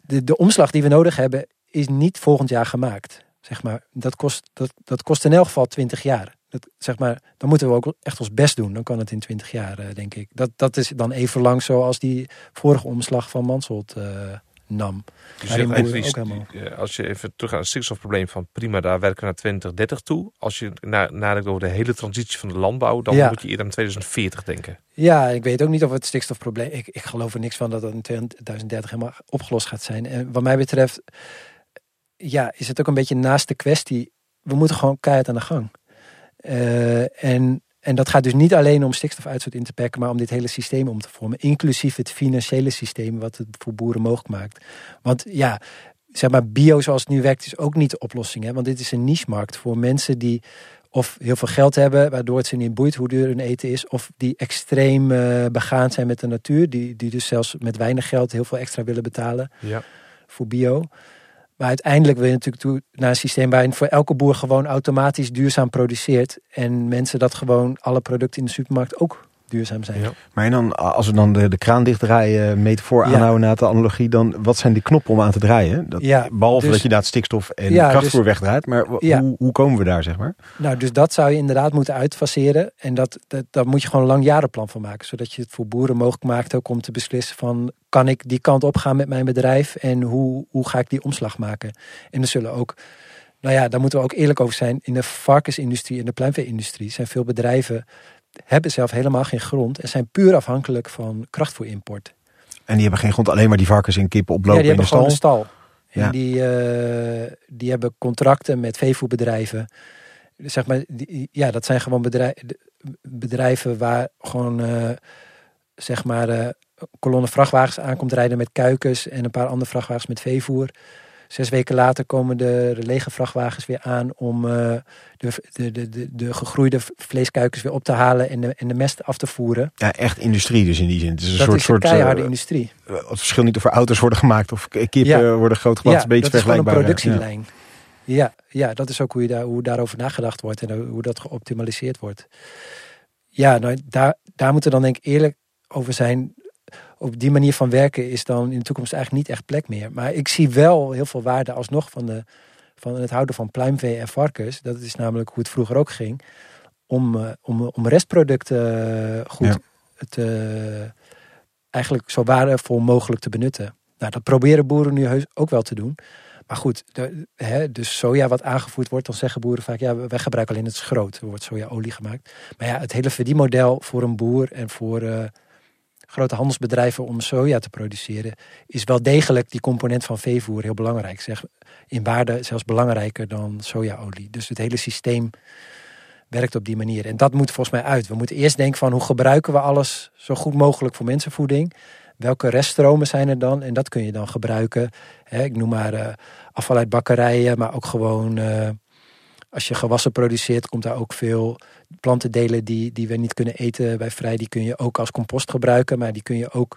de, de omslag die we nodig hebben, is niet volgend jaar gemaakt. Zeg maar, dat, kost, dat, dat kost in elk geval 20 jaar. Dat, zeg maar, dan moeten we ook echt ons best doen. Dan kan het in 20 jaar, eh, denk ik. Dat, dat is dan even lang zoals die vorige omslag van Mansholt eh, nam. Dus je- die- eh, als je even terug naar het stikstofprobleem van prima, daar werken we naar 2030 toe. Als je na- nadenkt over de hele transitie van de landbouw, dan Ja. moet je eerder aan 2040 denken. Ja, ik weet ook niet of het stikstofprobleem. Ik, ik geloof er niks van dat dat in 2030 helemaal opgelost gaat zijn. En wat mij betreft, ja, is het ook een beetje naast de kwestie. We moeten gewoon keihard aan de gang. Eh, en En dat gaat dus niet alleen om stikstofuitstoot in te perken, maar om dit hele systeem om te vormen. Inclusief het financiële systeem wat het voor boeren mogelijk maakt. Want ja, zeg maar, bio zoals het nu werkt is ook niet de oplossing. Hè? Want dit is een niche-markt voor mensen die of heel veel geld hebben, waardoor het ze niet boeit hoe duur hun eten is. Of die extreem uh, begaan zijn met de natuur. Die, die dus zelfs met weinig geld heel veel extra willen betalen Ja. voor bio. Maar uiteindelijk wil je natuurlijk toe naar een systeem waarin voor elke boer gewoon automatisch duurzaam produceert. En mensen dat gewoon alle producten in de supermarkt ook duurzaam zijn. Ja. Maar en dan, als we dan de, de kraan dichtdraaien, metafoor Ja. aanhouden na de analogie, dan wat zijn die knoppen om aan te draaien? Dat, Ja, behalve dus- dat je inderdaad stikstof en Ja, krachtvoer dus- wegdraait. Maar hoe, hoe komen we daar, zeg maar? Nou, dus dat zou je inderdaad moeten uitfaseren. En dat, dat, daar moet je gewoon een langjarenplan van maken. Zodat je het voor boeren mogelijk maakt ook om te beslissen van... kan ik die kant op gaan met mijn bedrijf en hoe, hoe ga ik die omslag maken? En er zullen ook... Nou ja, daar moeten we ook eerlijk over zijn. In de varkensindustrie en de pluimvee-industrie zijn veel bedrijven... hebben zelf helemaal geen grond en zijn puur afhankelijk van krachtvoerimport. En die hebben geen grond, alleen maar die varkens en kippen oplopen die in de hebben stal. gewoon een stal. Ja. En die, eh, die hebben contracten met veevoerbedrijven. Zeg maar, die, ja, dat zijn gewoon bedrijf, bedrijven waar gewoon, eh, zeg maar, eh kolonne vrachtwagens aankomt rijden met kuikens en een paar andere vrachtwagens met veevoer. Zes weken later komen de, lege vrachtwagens weer aan om eh, de, de, de, de, de gegroeide vleeskuikens weer op te halen en de, en de mest af te voeren. Ja, echt industrie dus in die zin. Het is een dat soort, is een soort keiharde eh, industrie. het verschil niet of er auto's worden gemaakt of kippen worden grootgebracht. Ja, een beetje dat is gewoon een vergelijkbaar. ja. productielijn. Ja. Ja, dat is ook hoe, je daar, hoe daarover nagedacht wordt en hoe dat geoptimaliseerd wordt. Ja, nou, daar, daar moeten we dan denk ik eerlijk over zijn. Op die manier van werken is dan in de toekomst eigenlijk niet echt plek meer. Maar ik zie wel heel veel waarde alsnog van, de, van het houden van pluimvee en varkens. Dat is namelijk hoe het vroeger ook ging. Om, eh, om, om restproducten eh, goed Ja. te, eigenlijk zo waardevol mogelijk te benutten. Nou, dat proberen boeren nu heus ook wel te doen. Maar goed, de, hè, dus soja wat aangevoerd wordt, dan zeggen boeren vaak, ja, wij gebruiken alleen het schroot. Er wordt sojaolie gemaakt. Maar ja, het hele verdienmodel voor een boer en voor eh, grote handelsbedrijven om soja te produceren, is wel degelijk die component van veevoer heel belangrijk. Zeg, in waarde zelfs belangrijker dan sojaolie. Dus het hele systeem werkt op die manier. En dat moet volgens mij uit. We moeten eerst denken van hoe gebruiken we alles zo goed mogelijk voor mensenvoeding. Welke reststromen zijn er dan? En dat kun je dan gebruiken. Ik noem maar eh, afval uit bakkerijen, maar ook gewoon eh, als je gewassen produceert, komt daar ook veel plantendelen die, die we niet kunnen eten bij vrij. Die kun je ook als compost gebruiken, maar die kun je ook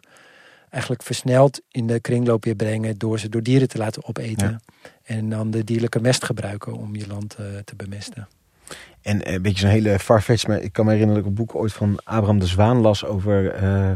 eigenlijk versneld in de kringloop weer brengen door ze door dieren te laten opeten. En dan de dierlijke mest gebruiken om je land eh, te bemesten. En eh, een beetje zo'n hele farfetch, maar ik kan me herinneren dat ik een boek ooit van Abraham de Zwaan las over eh,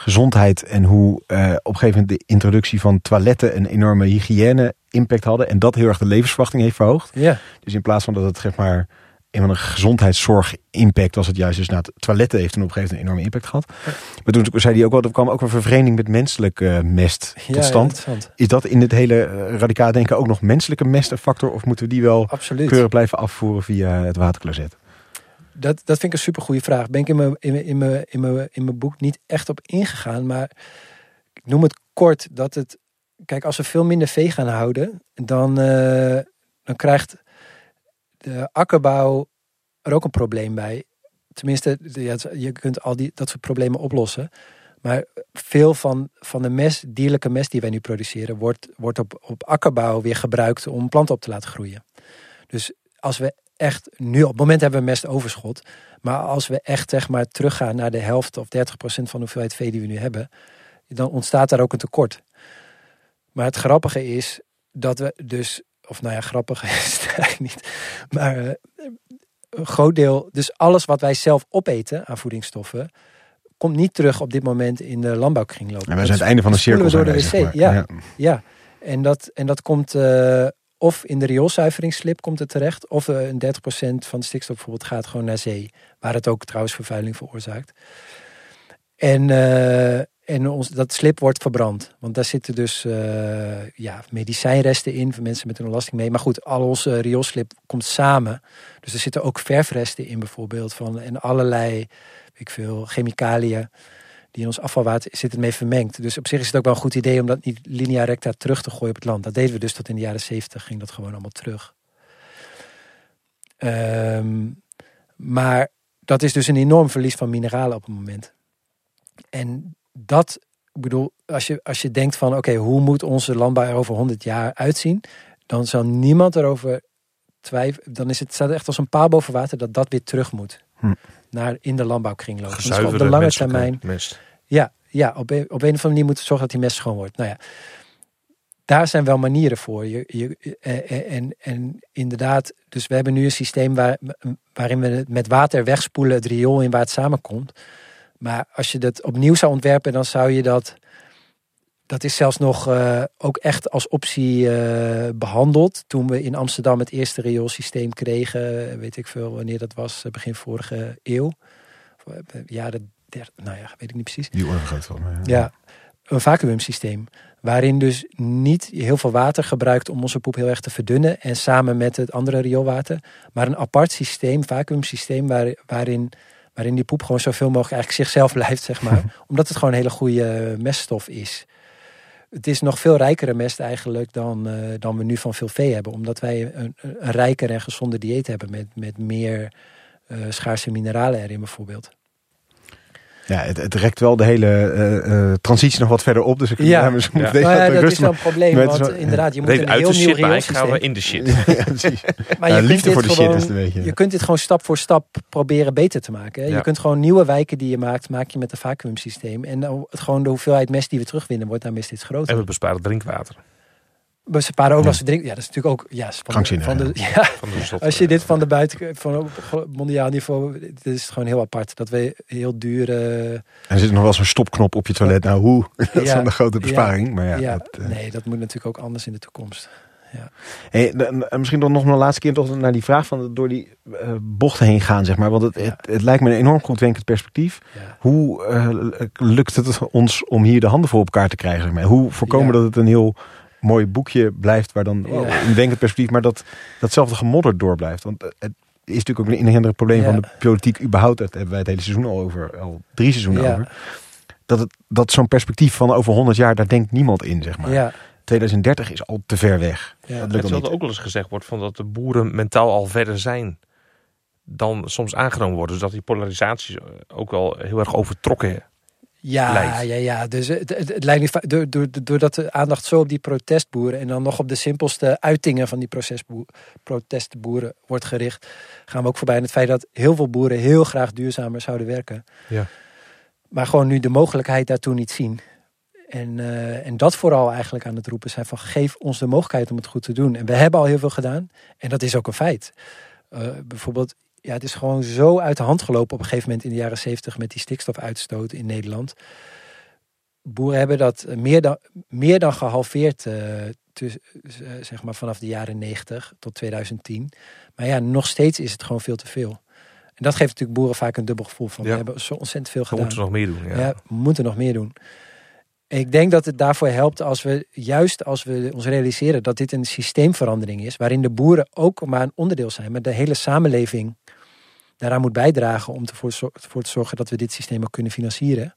gezondheid en hoe eh, op een gegeven moment de introductie van toiletten een enorme hygiëne impact hadden en dat heel erg de levensverwachting heeft verhoogd. Ja, Dus in plaats van dat het zeg maar een gezondheidszorg impact was het juist dus na het toiletten heeft toen op een gegeven moment een enorme impact gehad. Maar toen zei hij ook wel, er kwam ook een vervreemding met menselijke eh, mest tot ja stand. Is dat in het hele eh, radicaal denken ook nog menselijke mest een factor of moeten we die wel Absoluut. keurig blijven afvoeren via het watercloset? Dat, dat vind ik een supergoeie vraag. Ben ik in mijn, in, in, mijn, in, mijn, in mijn boek niet echt op ingegaan. Maar ik noem het kort dat het. Kijk, als we veel minder vee gaan houden, dan, eh, dan krijgt de akkerbouw er ook een probleem bij. Tenminste, je kunt al die, dat soort problemen oplossen. Maar veel van, van de mest, dierlijke mest die wij nu produceren, wordt, wordt op, op akkerbouw weer gebruikt om planten op te laten groeien. Dus als we echt nu, op het moment hebben we mest overschot. Maar als we echt zeg maar teruggaan naar de helft of 30 procent van de hoeveelheid vee die we nu hebben, dan ontstaat daar ook een tekort. Maar het grappige is dat we dus, of nou ja, grappig (laughs) is het eigenlijk niet, maar eh, een groot deel, dus alles wat wij zelf opeten aan voedingsstoffen, komt niet terug op dit moment in de landbouwkringloop. En wij Dat zijn het einde van de cirkel. we door de wc. zeg maar. Ja. Ja, en dat, en dat komt eh, of in de rioolzuiveringsslip komt het terecht, of eh, een 30% van de stikstof bijvoorbeeld gaat gewoon naar zee, waar het ook trouwens vervuiling veroorzaakt. En, eh, en ons, dat slip wordt verbrand, want daar zitten dus eh, ja, medicijnresten in voor mensen met een ontlasting mee. Maar goed, al onze rioolslip komt samen, dus er zitten ook verfresten in bijvoorbeeld van en allerlei, ik veel, chemicaliën die in ons afvalwater zitten mee vermengd. Dus op zich is het ook wel een goed idee om dat niet linea recta terug te gooien op het land. Dat deden we dus tot in de jaren zeventig, ging dat gewoon allemaal terug. Ehm, maar dat is dus een enorm verlies van mineralen op het moment. En dat, ik bedoel, als je, als je denkt van oké, hoe moet onze landbouw er over 100 jaar uitzien? Dan zal niemand erover twijfelen. Dan is het, staat echt als een paal boven water dat dat weer terug moet. Hm. Naar in de landbouwkringloop. Dus op de lange termijn mest. ja, ja op, een, op een of andere manier moeten we zorgen dat die mest schoon wordt. Nou ja, daar zijn wel manieren voor. Je, je, eh, eh, en, en inderdaad, dus we hebben nu een systeem waar, waarin we het met water wegspoelen het riool in waar het samenkomt. Maar als je dat opnieuw zou ontwerpen, dan zou je dat. Dat is zelfs nog eh, ook echt als optie eh, behandeld. Toen we in Amsterdam het eerste rioolsysteem kregen, weet ik veel wanneer dat was, eh, begin vorige eeuw. Jaren 30, nou ja, weet ik niet precies. Die orde groot van. maar Ja, een vacuümsysteem. Waarin dus niet heel veel water gebruikt om onze poep heel erg te verdunnen. En samen met het andere rioolwater. Maar een apart systeem, vacuümsysteem, waar, waarin, waarin die poep gewoon zoveel mogelijk eigenlijk zichzelf blijft, zeg maar. (laughs) omdat het gewoon een hele goede meststof is. Het is nog veel rijkere mest eigenlijk dan, eh, dan we nu van veel vee hebben. Omdat wij een, een rijker en gezonder dieet hebben met, met meer eh, schaarse mineralen erin bijvoorbeeld. Ja, het, het rekt wel de hele eh, eh, transitie nog wat verder op. Dus ik Ja. ja. misschien Ja. moet deze Nou ja, dat is wel een probleem, want inderdaad, je moet een uit heel de nieuw shit, maar ik gaan we rioolsysteem. in de shit. maken. (laughs) ja, precies. Maar Ja, je liefde voor de shit is het een beetje. Je kunt dit gewoon stap voor stap proberen beter te maken. Je kunt gewoon nieuwe wijken die je maakt, maak je met een vacuümsysteem. En dan het, gewoon de hoeveelheid mest die we terugwinnen wordt daarmee steeds groter. En we besparen drinkwater. We sparen ook Ja. nog eens drinken. Ja, dat is natuurlijk ook ja, van de, van de, ja. ja, Van de als je eh, dit van de buiten van op mondiaal niveau, het is gewoon heel apart dat we heel dure En er zit nog wel zo'n stopknop op je toilet. Nou, hoe? (laughs) Dat is Ja. dan de grote besparing. Maar ja, ja, dat, eh, nee, dat moet natuurlijk ook anders in de toekomst. Hey, dan- en misschien dan nog een laatste keer toch naar die vraag van door die eh, bochten heen gaan, zeg maar. Want het, Ja. het, het lijkt me een enorm goed wenkend perspectief. Ja. Hoe eh, lukt het ons om hier de handen voor elkaar te krijgen? Zeg maar? Hoe voorkomen Ja. dat het een heel mooi boekje blijft, waar dan wow, Ja. een wenkend perspectief, maar dat datzelfde gemodder door blijft? Want eh, het is natuurlijk ook een inherent probleem Ja. van de politiek überhaupt. Daar hebben wij het hele seizoen al over, al drie seizoenen Ja. over. Dat, het, dat zo'n perspectief van over 100 jaar, daar denkt niemand in, zeg maar. Ja, 2030 is al te ver weg. ja. Dat er ook wel eens gezegd wordt van dat de boeren mentaal al verder zijn dan soms aangenomen worden. Dus dat die polarisatie ook wel heel erg overtrokken Ja, ja, ja. Dus het, het, het lijkt niet va- door, door, doordat de aandacht zo op die protestboeren en dan nog op de simpelste uitingen van die protestboeren wordt gericht, gaan we ook voorbij aan het feit dat heel veel boeren heel graag duurzamer zouden werken. Ja. Maar gewoon nu de mogelijkheid daartoe niet zien. En, eh, en dat vooral eigenlijk aan het roepen zijn van geef ons de mogelijkheid om het goed te doen. En we hebben al heel veel gedaan. En dat is ook een feit. Eh, bijvoorbeeld, ja, het is gewoon zo uit de hand gelopen op een gegeven moment in de jaren zeventig met die stikstofuitstoot in Nederland. Boeren hebben dat meer dan, meer dan gehalveerd, eh, tuss- eh, zeg maar vanaf de jaren 90 tot 2010. Maar ja, nog steeds is het gewoon veel te veel. En dat geeft natuurlijk boeren vaak een dubbel gevoel van Ja. we hebben zo ontzettend veel We gedaan. moeten nog meer doen. Ja. Ja. we moeten nog meer doen. En Ik denk dat het daarvoor helpt als we, juist als we ons realiseren dat dit een systeemverandering is, waarin de boeren ook maar een onderdeel zijn, maar de hele samenleving daaraan moet bijdragen om ervoor te zorgen dat we dit systeem ook kunnen financieren.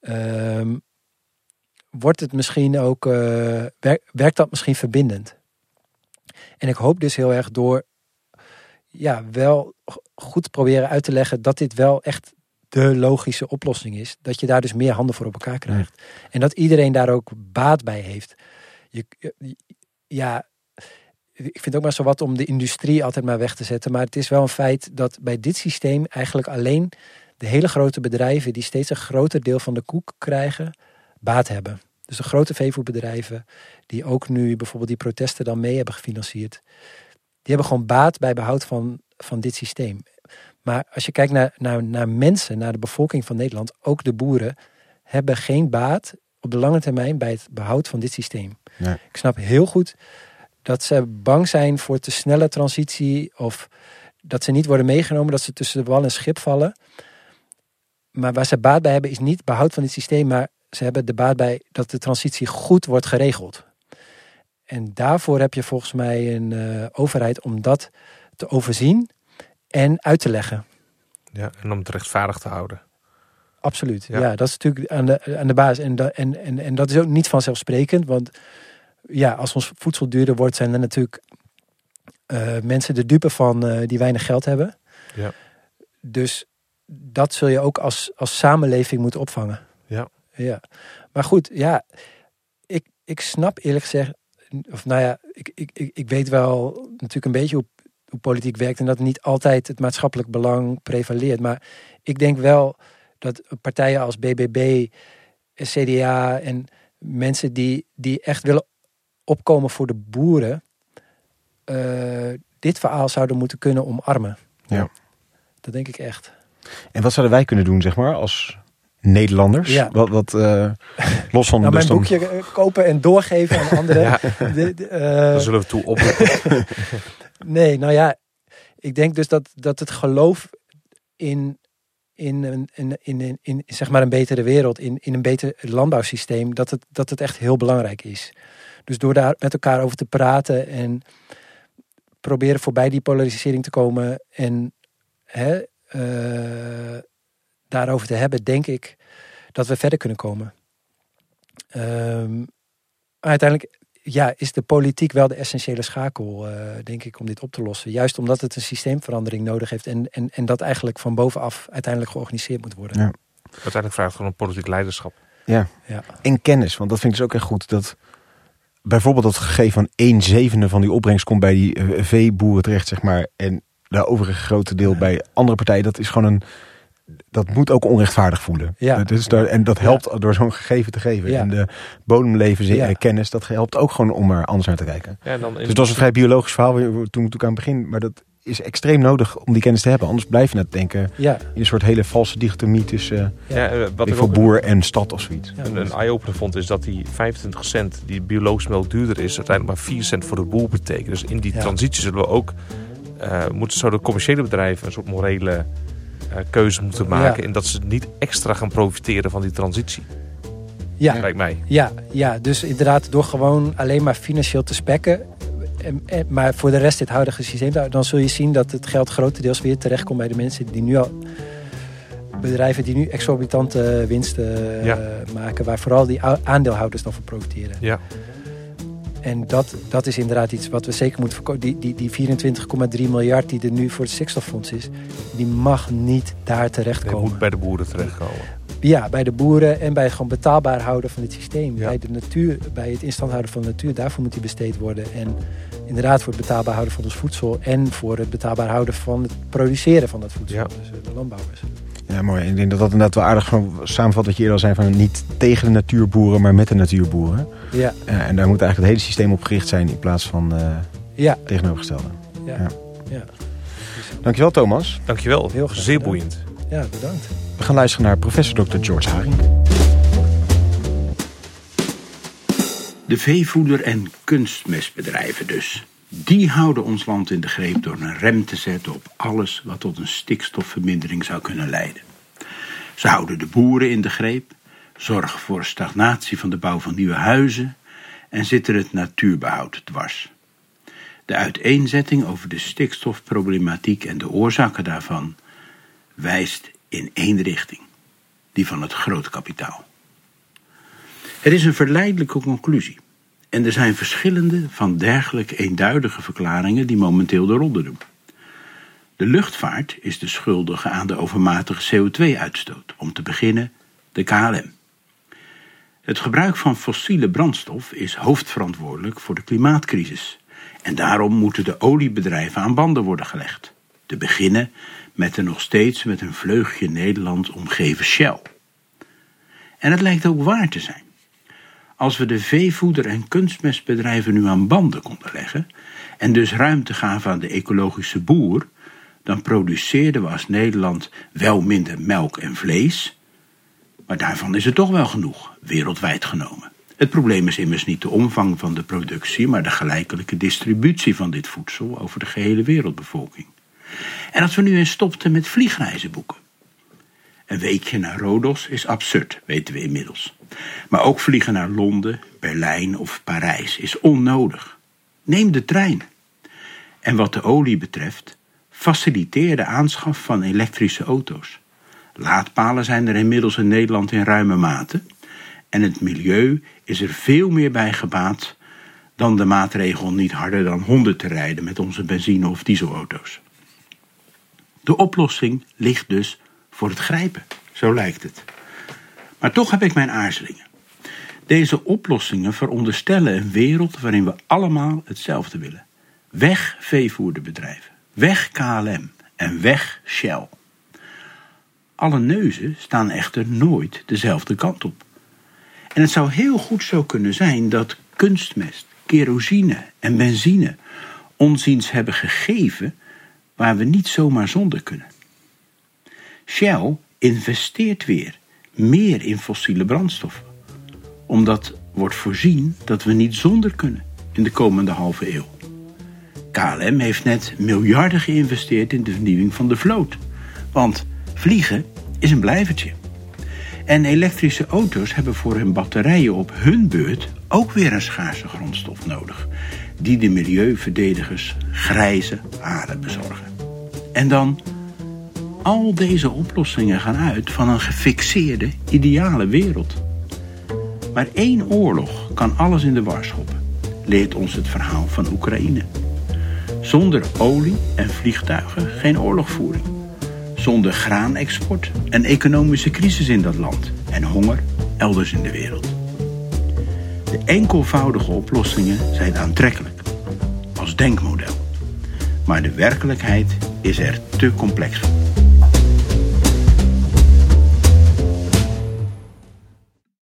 Ehm, wordt het misschien ook, eh, wer- werkt dat misschien verbindend? En ik hoop dus heel erg door ja, wel goed proberen uit te leggen dat dit wel echt de logische oplossing is. Dat je daar dus meer handen voor op elkaar krijgt. En dat iedereen daar ook baat bij heeft. Je, ja, ik vind het ook maar zo wat om de industrie altijd maar weg te zetten. Maar het is wel een feit dat bij dit systeem eigenlijk alleen de hele grote bedrijven die steeds een groter deel van de koek krijgen, baat hebben. Dus de grote veevoerbedrijven, die ook nu bijvoorbeeld die protesten dan mee hebben gefinancierd, die hebben gewoon baat bij behoud van, van dit systeem. Maar als je kijkt naar, naar, naar mensen, naar de bevolking van Nederland, ook de boeren, hebben geen baat op de lange termijn bij het behoud van dit systeem. Nee. Ik snap heel goed dat ze bang zijn voor te snelle transitie of dat ze niet worden meegenomen, dat ze tussen de wal en schip vallen. Maar waar ze baat bij hebben is niet behoud van dit systeem, maar ze hebben de baat bij dat de transitie goed wordt geregeld. En daarvoor heb je volgens mij een eh, overheid om dat te overzien en uit te leggen. Ja, en om het rechtvaardig te houden. Absoluut. Ja. Ja, dat is natuurlijk aan de, aan de basis. En, da- en, en, en dat is ook niet vanzelfsprekend. Want ja, als ons voedsel duurder wordt, zijn er natuurlijk eh, mensen de dupe van eh, die weinig geld hebben. Ja. dus dat zul je ook als, als samenleving moeten opvangen. Ja. ja. Maar goed, ja, ik, ik snap eerlijk gezegd, of nou ja, ik, ik, ik, ik weet wel natuurlijk een beetje hoe, hoe politiek werkt en dat niet altijd het maatschappelijk belang prevaleert. Maar ik denk wel dat partijen als BBB, CDA en mensen die, die echt willen opkomen voor de boeren, eh, dit verhaal zouden moeten kunnen omarmen. Ja. Dat denk ik echt. En wat zouden wij kunnen doen, zeg maar, als Nederlanders? Ja. Wat, wat eh, (laughs) los van Nou, dus mijn dan- boekje eh, kopen en doorgeven aan anderen. (laughs) Ja. De- de, eh, Daar zullen we toe oproepen. (laughs) Nee, nou ja, ik denk dus dat, dat het geloof in, in, een, in, in, in, in zeg maar een betere wereld, in, in een beter landbouwsysteem, dat het, dat het echt heel belangrijk is. Dus door daar met elkaar over te praten en proberen voorbij die polarisering te komen en hè, eh, daarover te hebben, denk ik dat we verder kunnen komen. Ehm, maar uiteindelijk ja, is de politiek wel de essentiële schakel, eh, denk ik, om dit op te lossen. Juist omdat het een systeemverandering nodig heeft en, en, en dat eigenlijk van bovenaf uiteindelijk georganiseerd moet worden. Ja. Uiteindelijk vraagt het gewoon een politiek leiderschap. Ja. Ja. En kennis, want dat vind ik dus ook echt goed. Dat bijvoorbeeld dat gegeven van 1 zevende van die opbrengst komt bij die eh, veeboeren terecht, zeg maar. En de overige grote deel bij andere partijen. Dat is gewoon een. Dat moet ook onrechtvaardig voelen. Ja. Dat is daar, en dat helpt door zo'n gegeven te geven. Ja. En de bodemleven Ja. kennis, dat helpt ook gewoon om er anders naar te kijken. Ja, en dan Dus dat was een vrij biologisch verhaal toen, toen ik aan het begin. Maar dat is extreem nodig om die kennis te hebben. Anders blijf je net denken Ja, in een soort hele valse dichotomie tussen ja, eh, wat uh, ik ook boer en stad of zoiets. ja, een, een eye-opener vond, is dat die 25 cent die biologisch melk duurder is, uiteindelijk maar 4 cent voor de boer betekent. Dus in die Ja. transitie zullen we ook, eh, moeten zo de commerciële bedrijven een soort morele eh, keuze moeten maken. Ja. En dat ze niet extra gaan profiteren van die transitie. ja, Lijkt mij. ja, ja, dus inderdaad door gewoon alleen maar financieel te spekken. En, en- maar voor de rest dit huidige systeem, dan zul je zien dat het geld grotendeels weer terechtkomt bij de mensen die nu al bedrijven die nu exorbitante winsten eh, maken, waar vooral die aandeelhouders dan van profiteren. Ja. En dat, dat is inderdaad iets wat we zeker moeten voorkomen. Die, die, die 24,3 miljard die er nu voor het stikstoffonds is, die mag niet daar terechtkomen. moet bij de boeren terechtkomen. Ja, bij de boeren en bij het gewoon betaalbaar houden van het systeem. Ja. Bij de natuur, bij het instand houden van de natuur, daarvoor moet die besteed worden. En inderdaad voor het betaalbaar houden van ons voedsel en voor het betaalbaar houden van het produceren van dat voedsel. Ja. Dus eh, de landbouwers. Ja, mooi. Ik denk dat dat inderdaad wel aardig van samenvat wat je eerder al zei van niet tegen de natuurboeren, maar met de natuurboeren. Ja, Eh, en daar moet eigenlijk het hele systeem op gericht zijn in plaats van eh ja, tegenovergestelde. ja. Ja. ja. Dankjewel Thomas. Dankjewel. Heel graag Zeer boeiend. Ja bedankt. We gaan luisteren naar professor Dr. George Haring. De veevoeder- en kunstmestbedrijven dus. Die houden ons land in de greep door een rem te zetten op alles wat tot een stikstofvermindering zou kunnen leiden. Ze houden de boeren in de greep, zorgen voor stagnatie van de bouw van nieuwe huizen en zitten het natuurbehoud dwars. De uiteenzetting over de stikstofproblematiek en de oorzaken daarvan wijst in één richting, die van het grootkapitaal. Het is een verleidelijke conclusie. En er zijn verschillende van dergelijke eenduidige verklaringen die momenteel de ronde doen. De luchtvaart is de schuldige aan de overmatige CO2-uitstoot, om te beginnen de KLM. Het gebruik van fossiele brandstof is hoofdverantwoordelijk voor de klimaatcrisis. En daarom moeten de oliebedrijven aan banden worden gelegd. Te beginnen met de nog steeds met een vleugje Nederland omgeven Shell. En het lijkt ook waar te zijn. Als we de veevoeder- en kunstmestbedrijven nu aan banden konden leggen en dus ruimte gaven aan de ecologische boer, dan produceerden we als Nederland wel minder melk en vlees, maar daarvan is het toch wel genoeg, wereldwijd genomen. Het probleem is immers niet de omvang van de productie, maar de gelijkelijke distributie van dit voedsel over de gehele wereldbevolking. En dat we nu eens stopten met vliegreizen boeken. Een weekje naar Rodos is absurd, weten we inmiddels. Maar ook vliegen naar Londen, Berlijn of Parijs is onnodig. Neem de trein. En wat de olie betreft, faciliteer de aanschaf van elektrische auto's. Laadpalen zijn er inmiddels in Nederland in ruime mate. En het milieu is er veel meer bij gebaat dan de maatregel niet harder dan 100 te rijden met onze benzine- of dieselauto's. De oplossing ligt dus voor het grijpen, zo lijkt het. Maar toch heb ik mijn aarzelingen. Deze oplossingen veronderstellen een wereld waarin we allemaal hetzelfde willen. Weg veevoederbedrijven, weg KLM en weg Shell. Alle neuzen staan echter nooit dezelfde kant op. En het zou heel goed zo kunnen zijn dat kunstmest, kerosine en benzine ons iets hebben gegeven waar we niet zomaar zonder kunnen. Shell investeert weer meer in fossiele brandstoffen, omdat wordt voorzien dat we niet zonder kunnen in de komende halve eeuw. KLM heeft net miljarden geïnvesteerd in de vernieuwing van de vloot, want vliegen is een blijvertje. En elektrische auto's hebben voor hun batterijen op hun beurt ook weer een schaarse grondstof nodig, die de milieuverdedigers grijze aarde bezorgen. En dan, al deze oplossingen gaan uit van een gefixeerde, ideale wereld. Maar één oorlog kan alles in de war schoppen, leert ons het verhaal van Oekraïne. Zonder olie en vliegtuigen geen oorlogvoering. Zonder graanexport en economische crisis in dat land en honger elders in de wereld. De enkelvoudige oplossingen zijn aantrekkelijk als denkmodel. Maar de werkelijkheid is er te complex voor.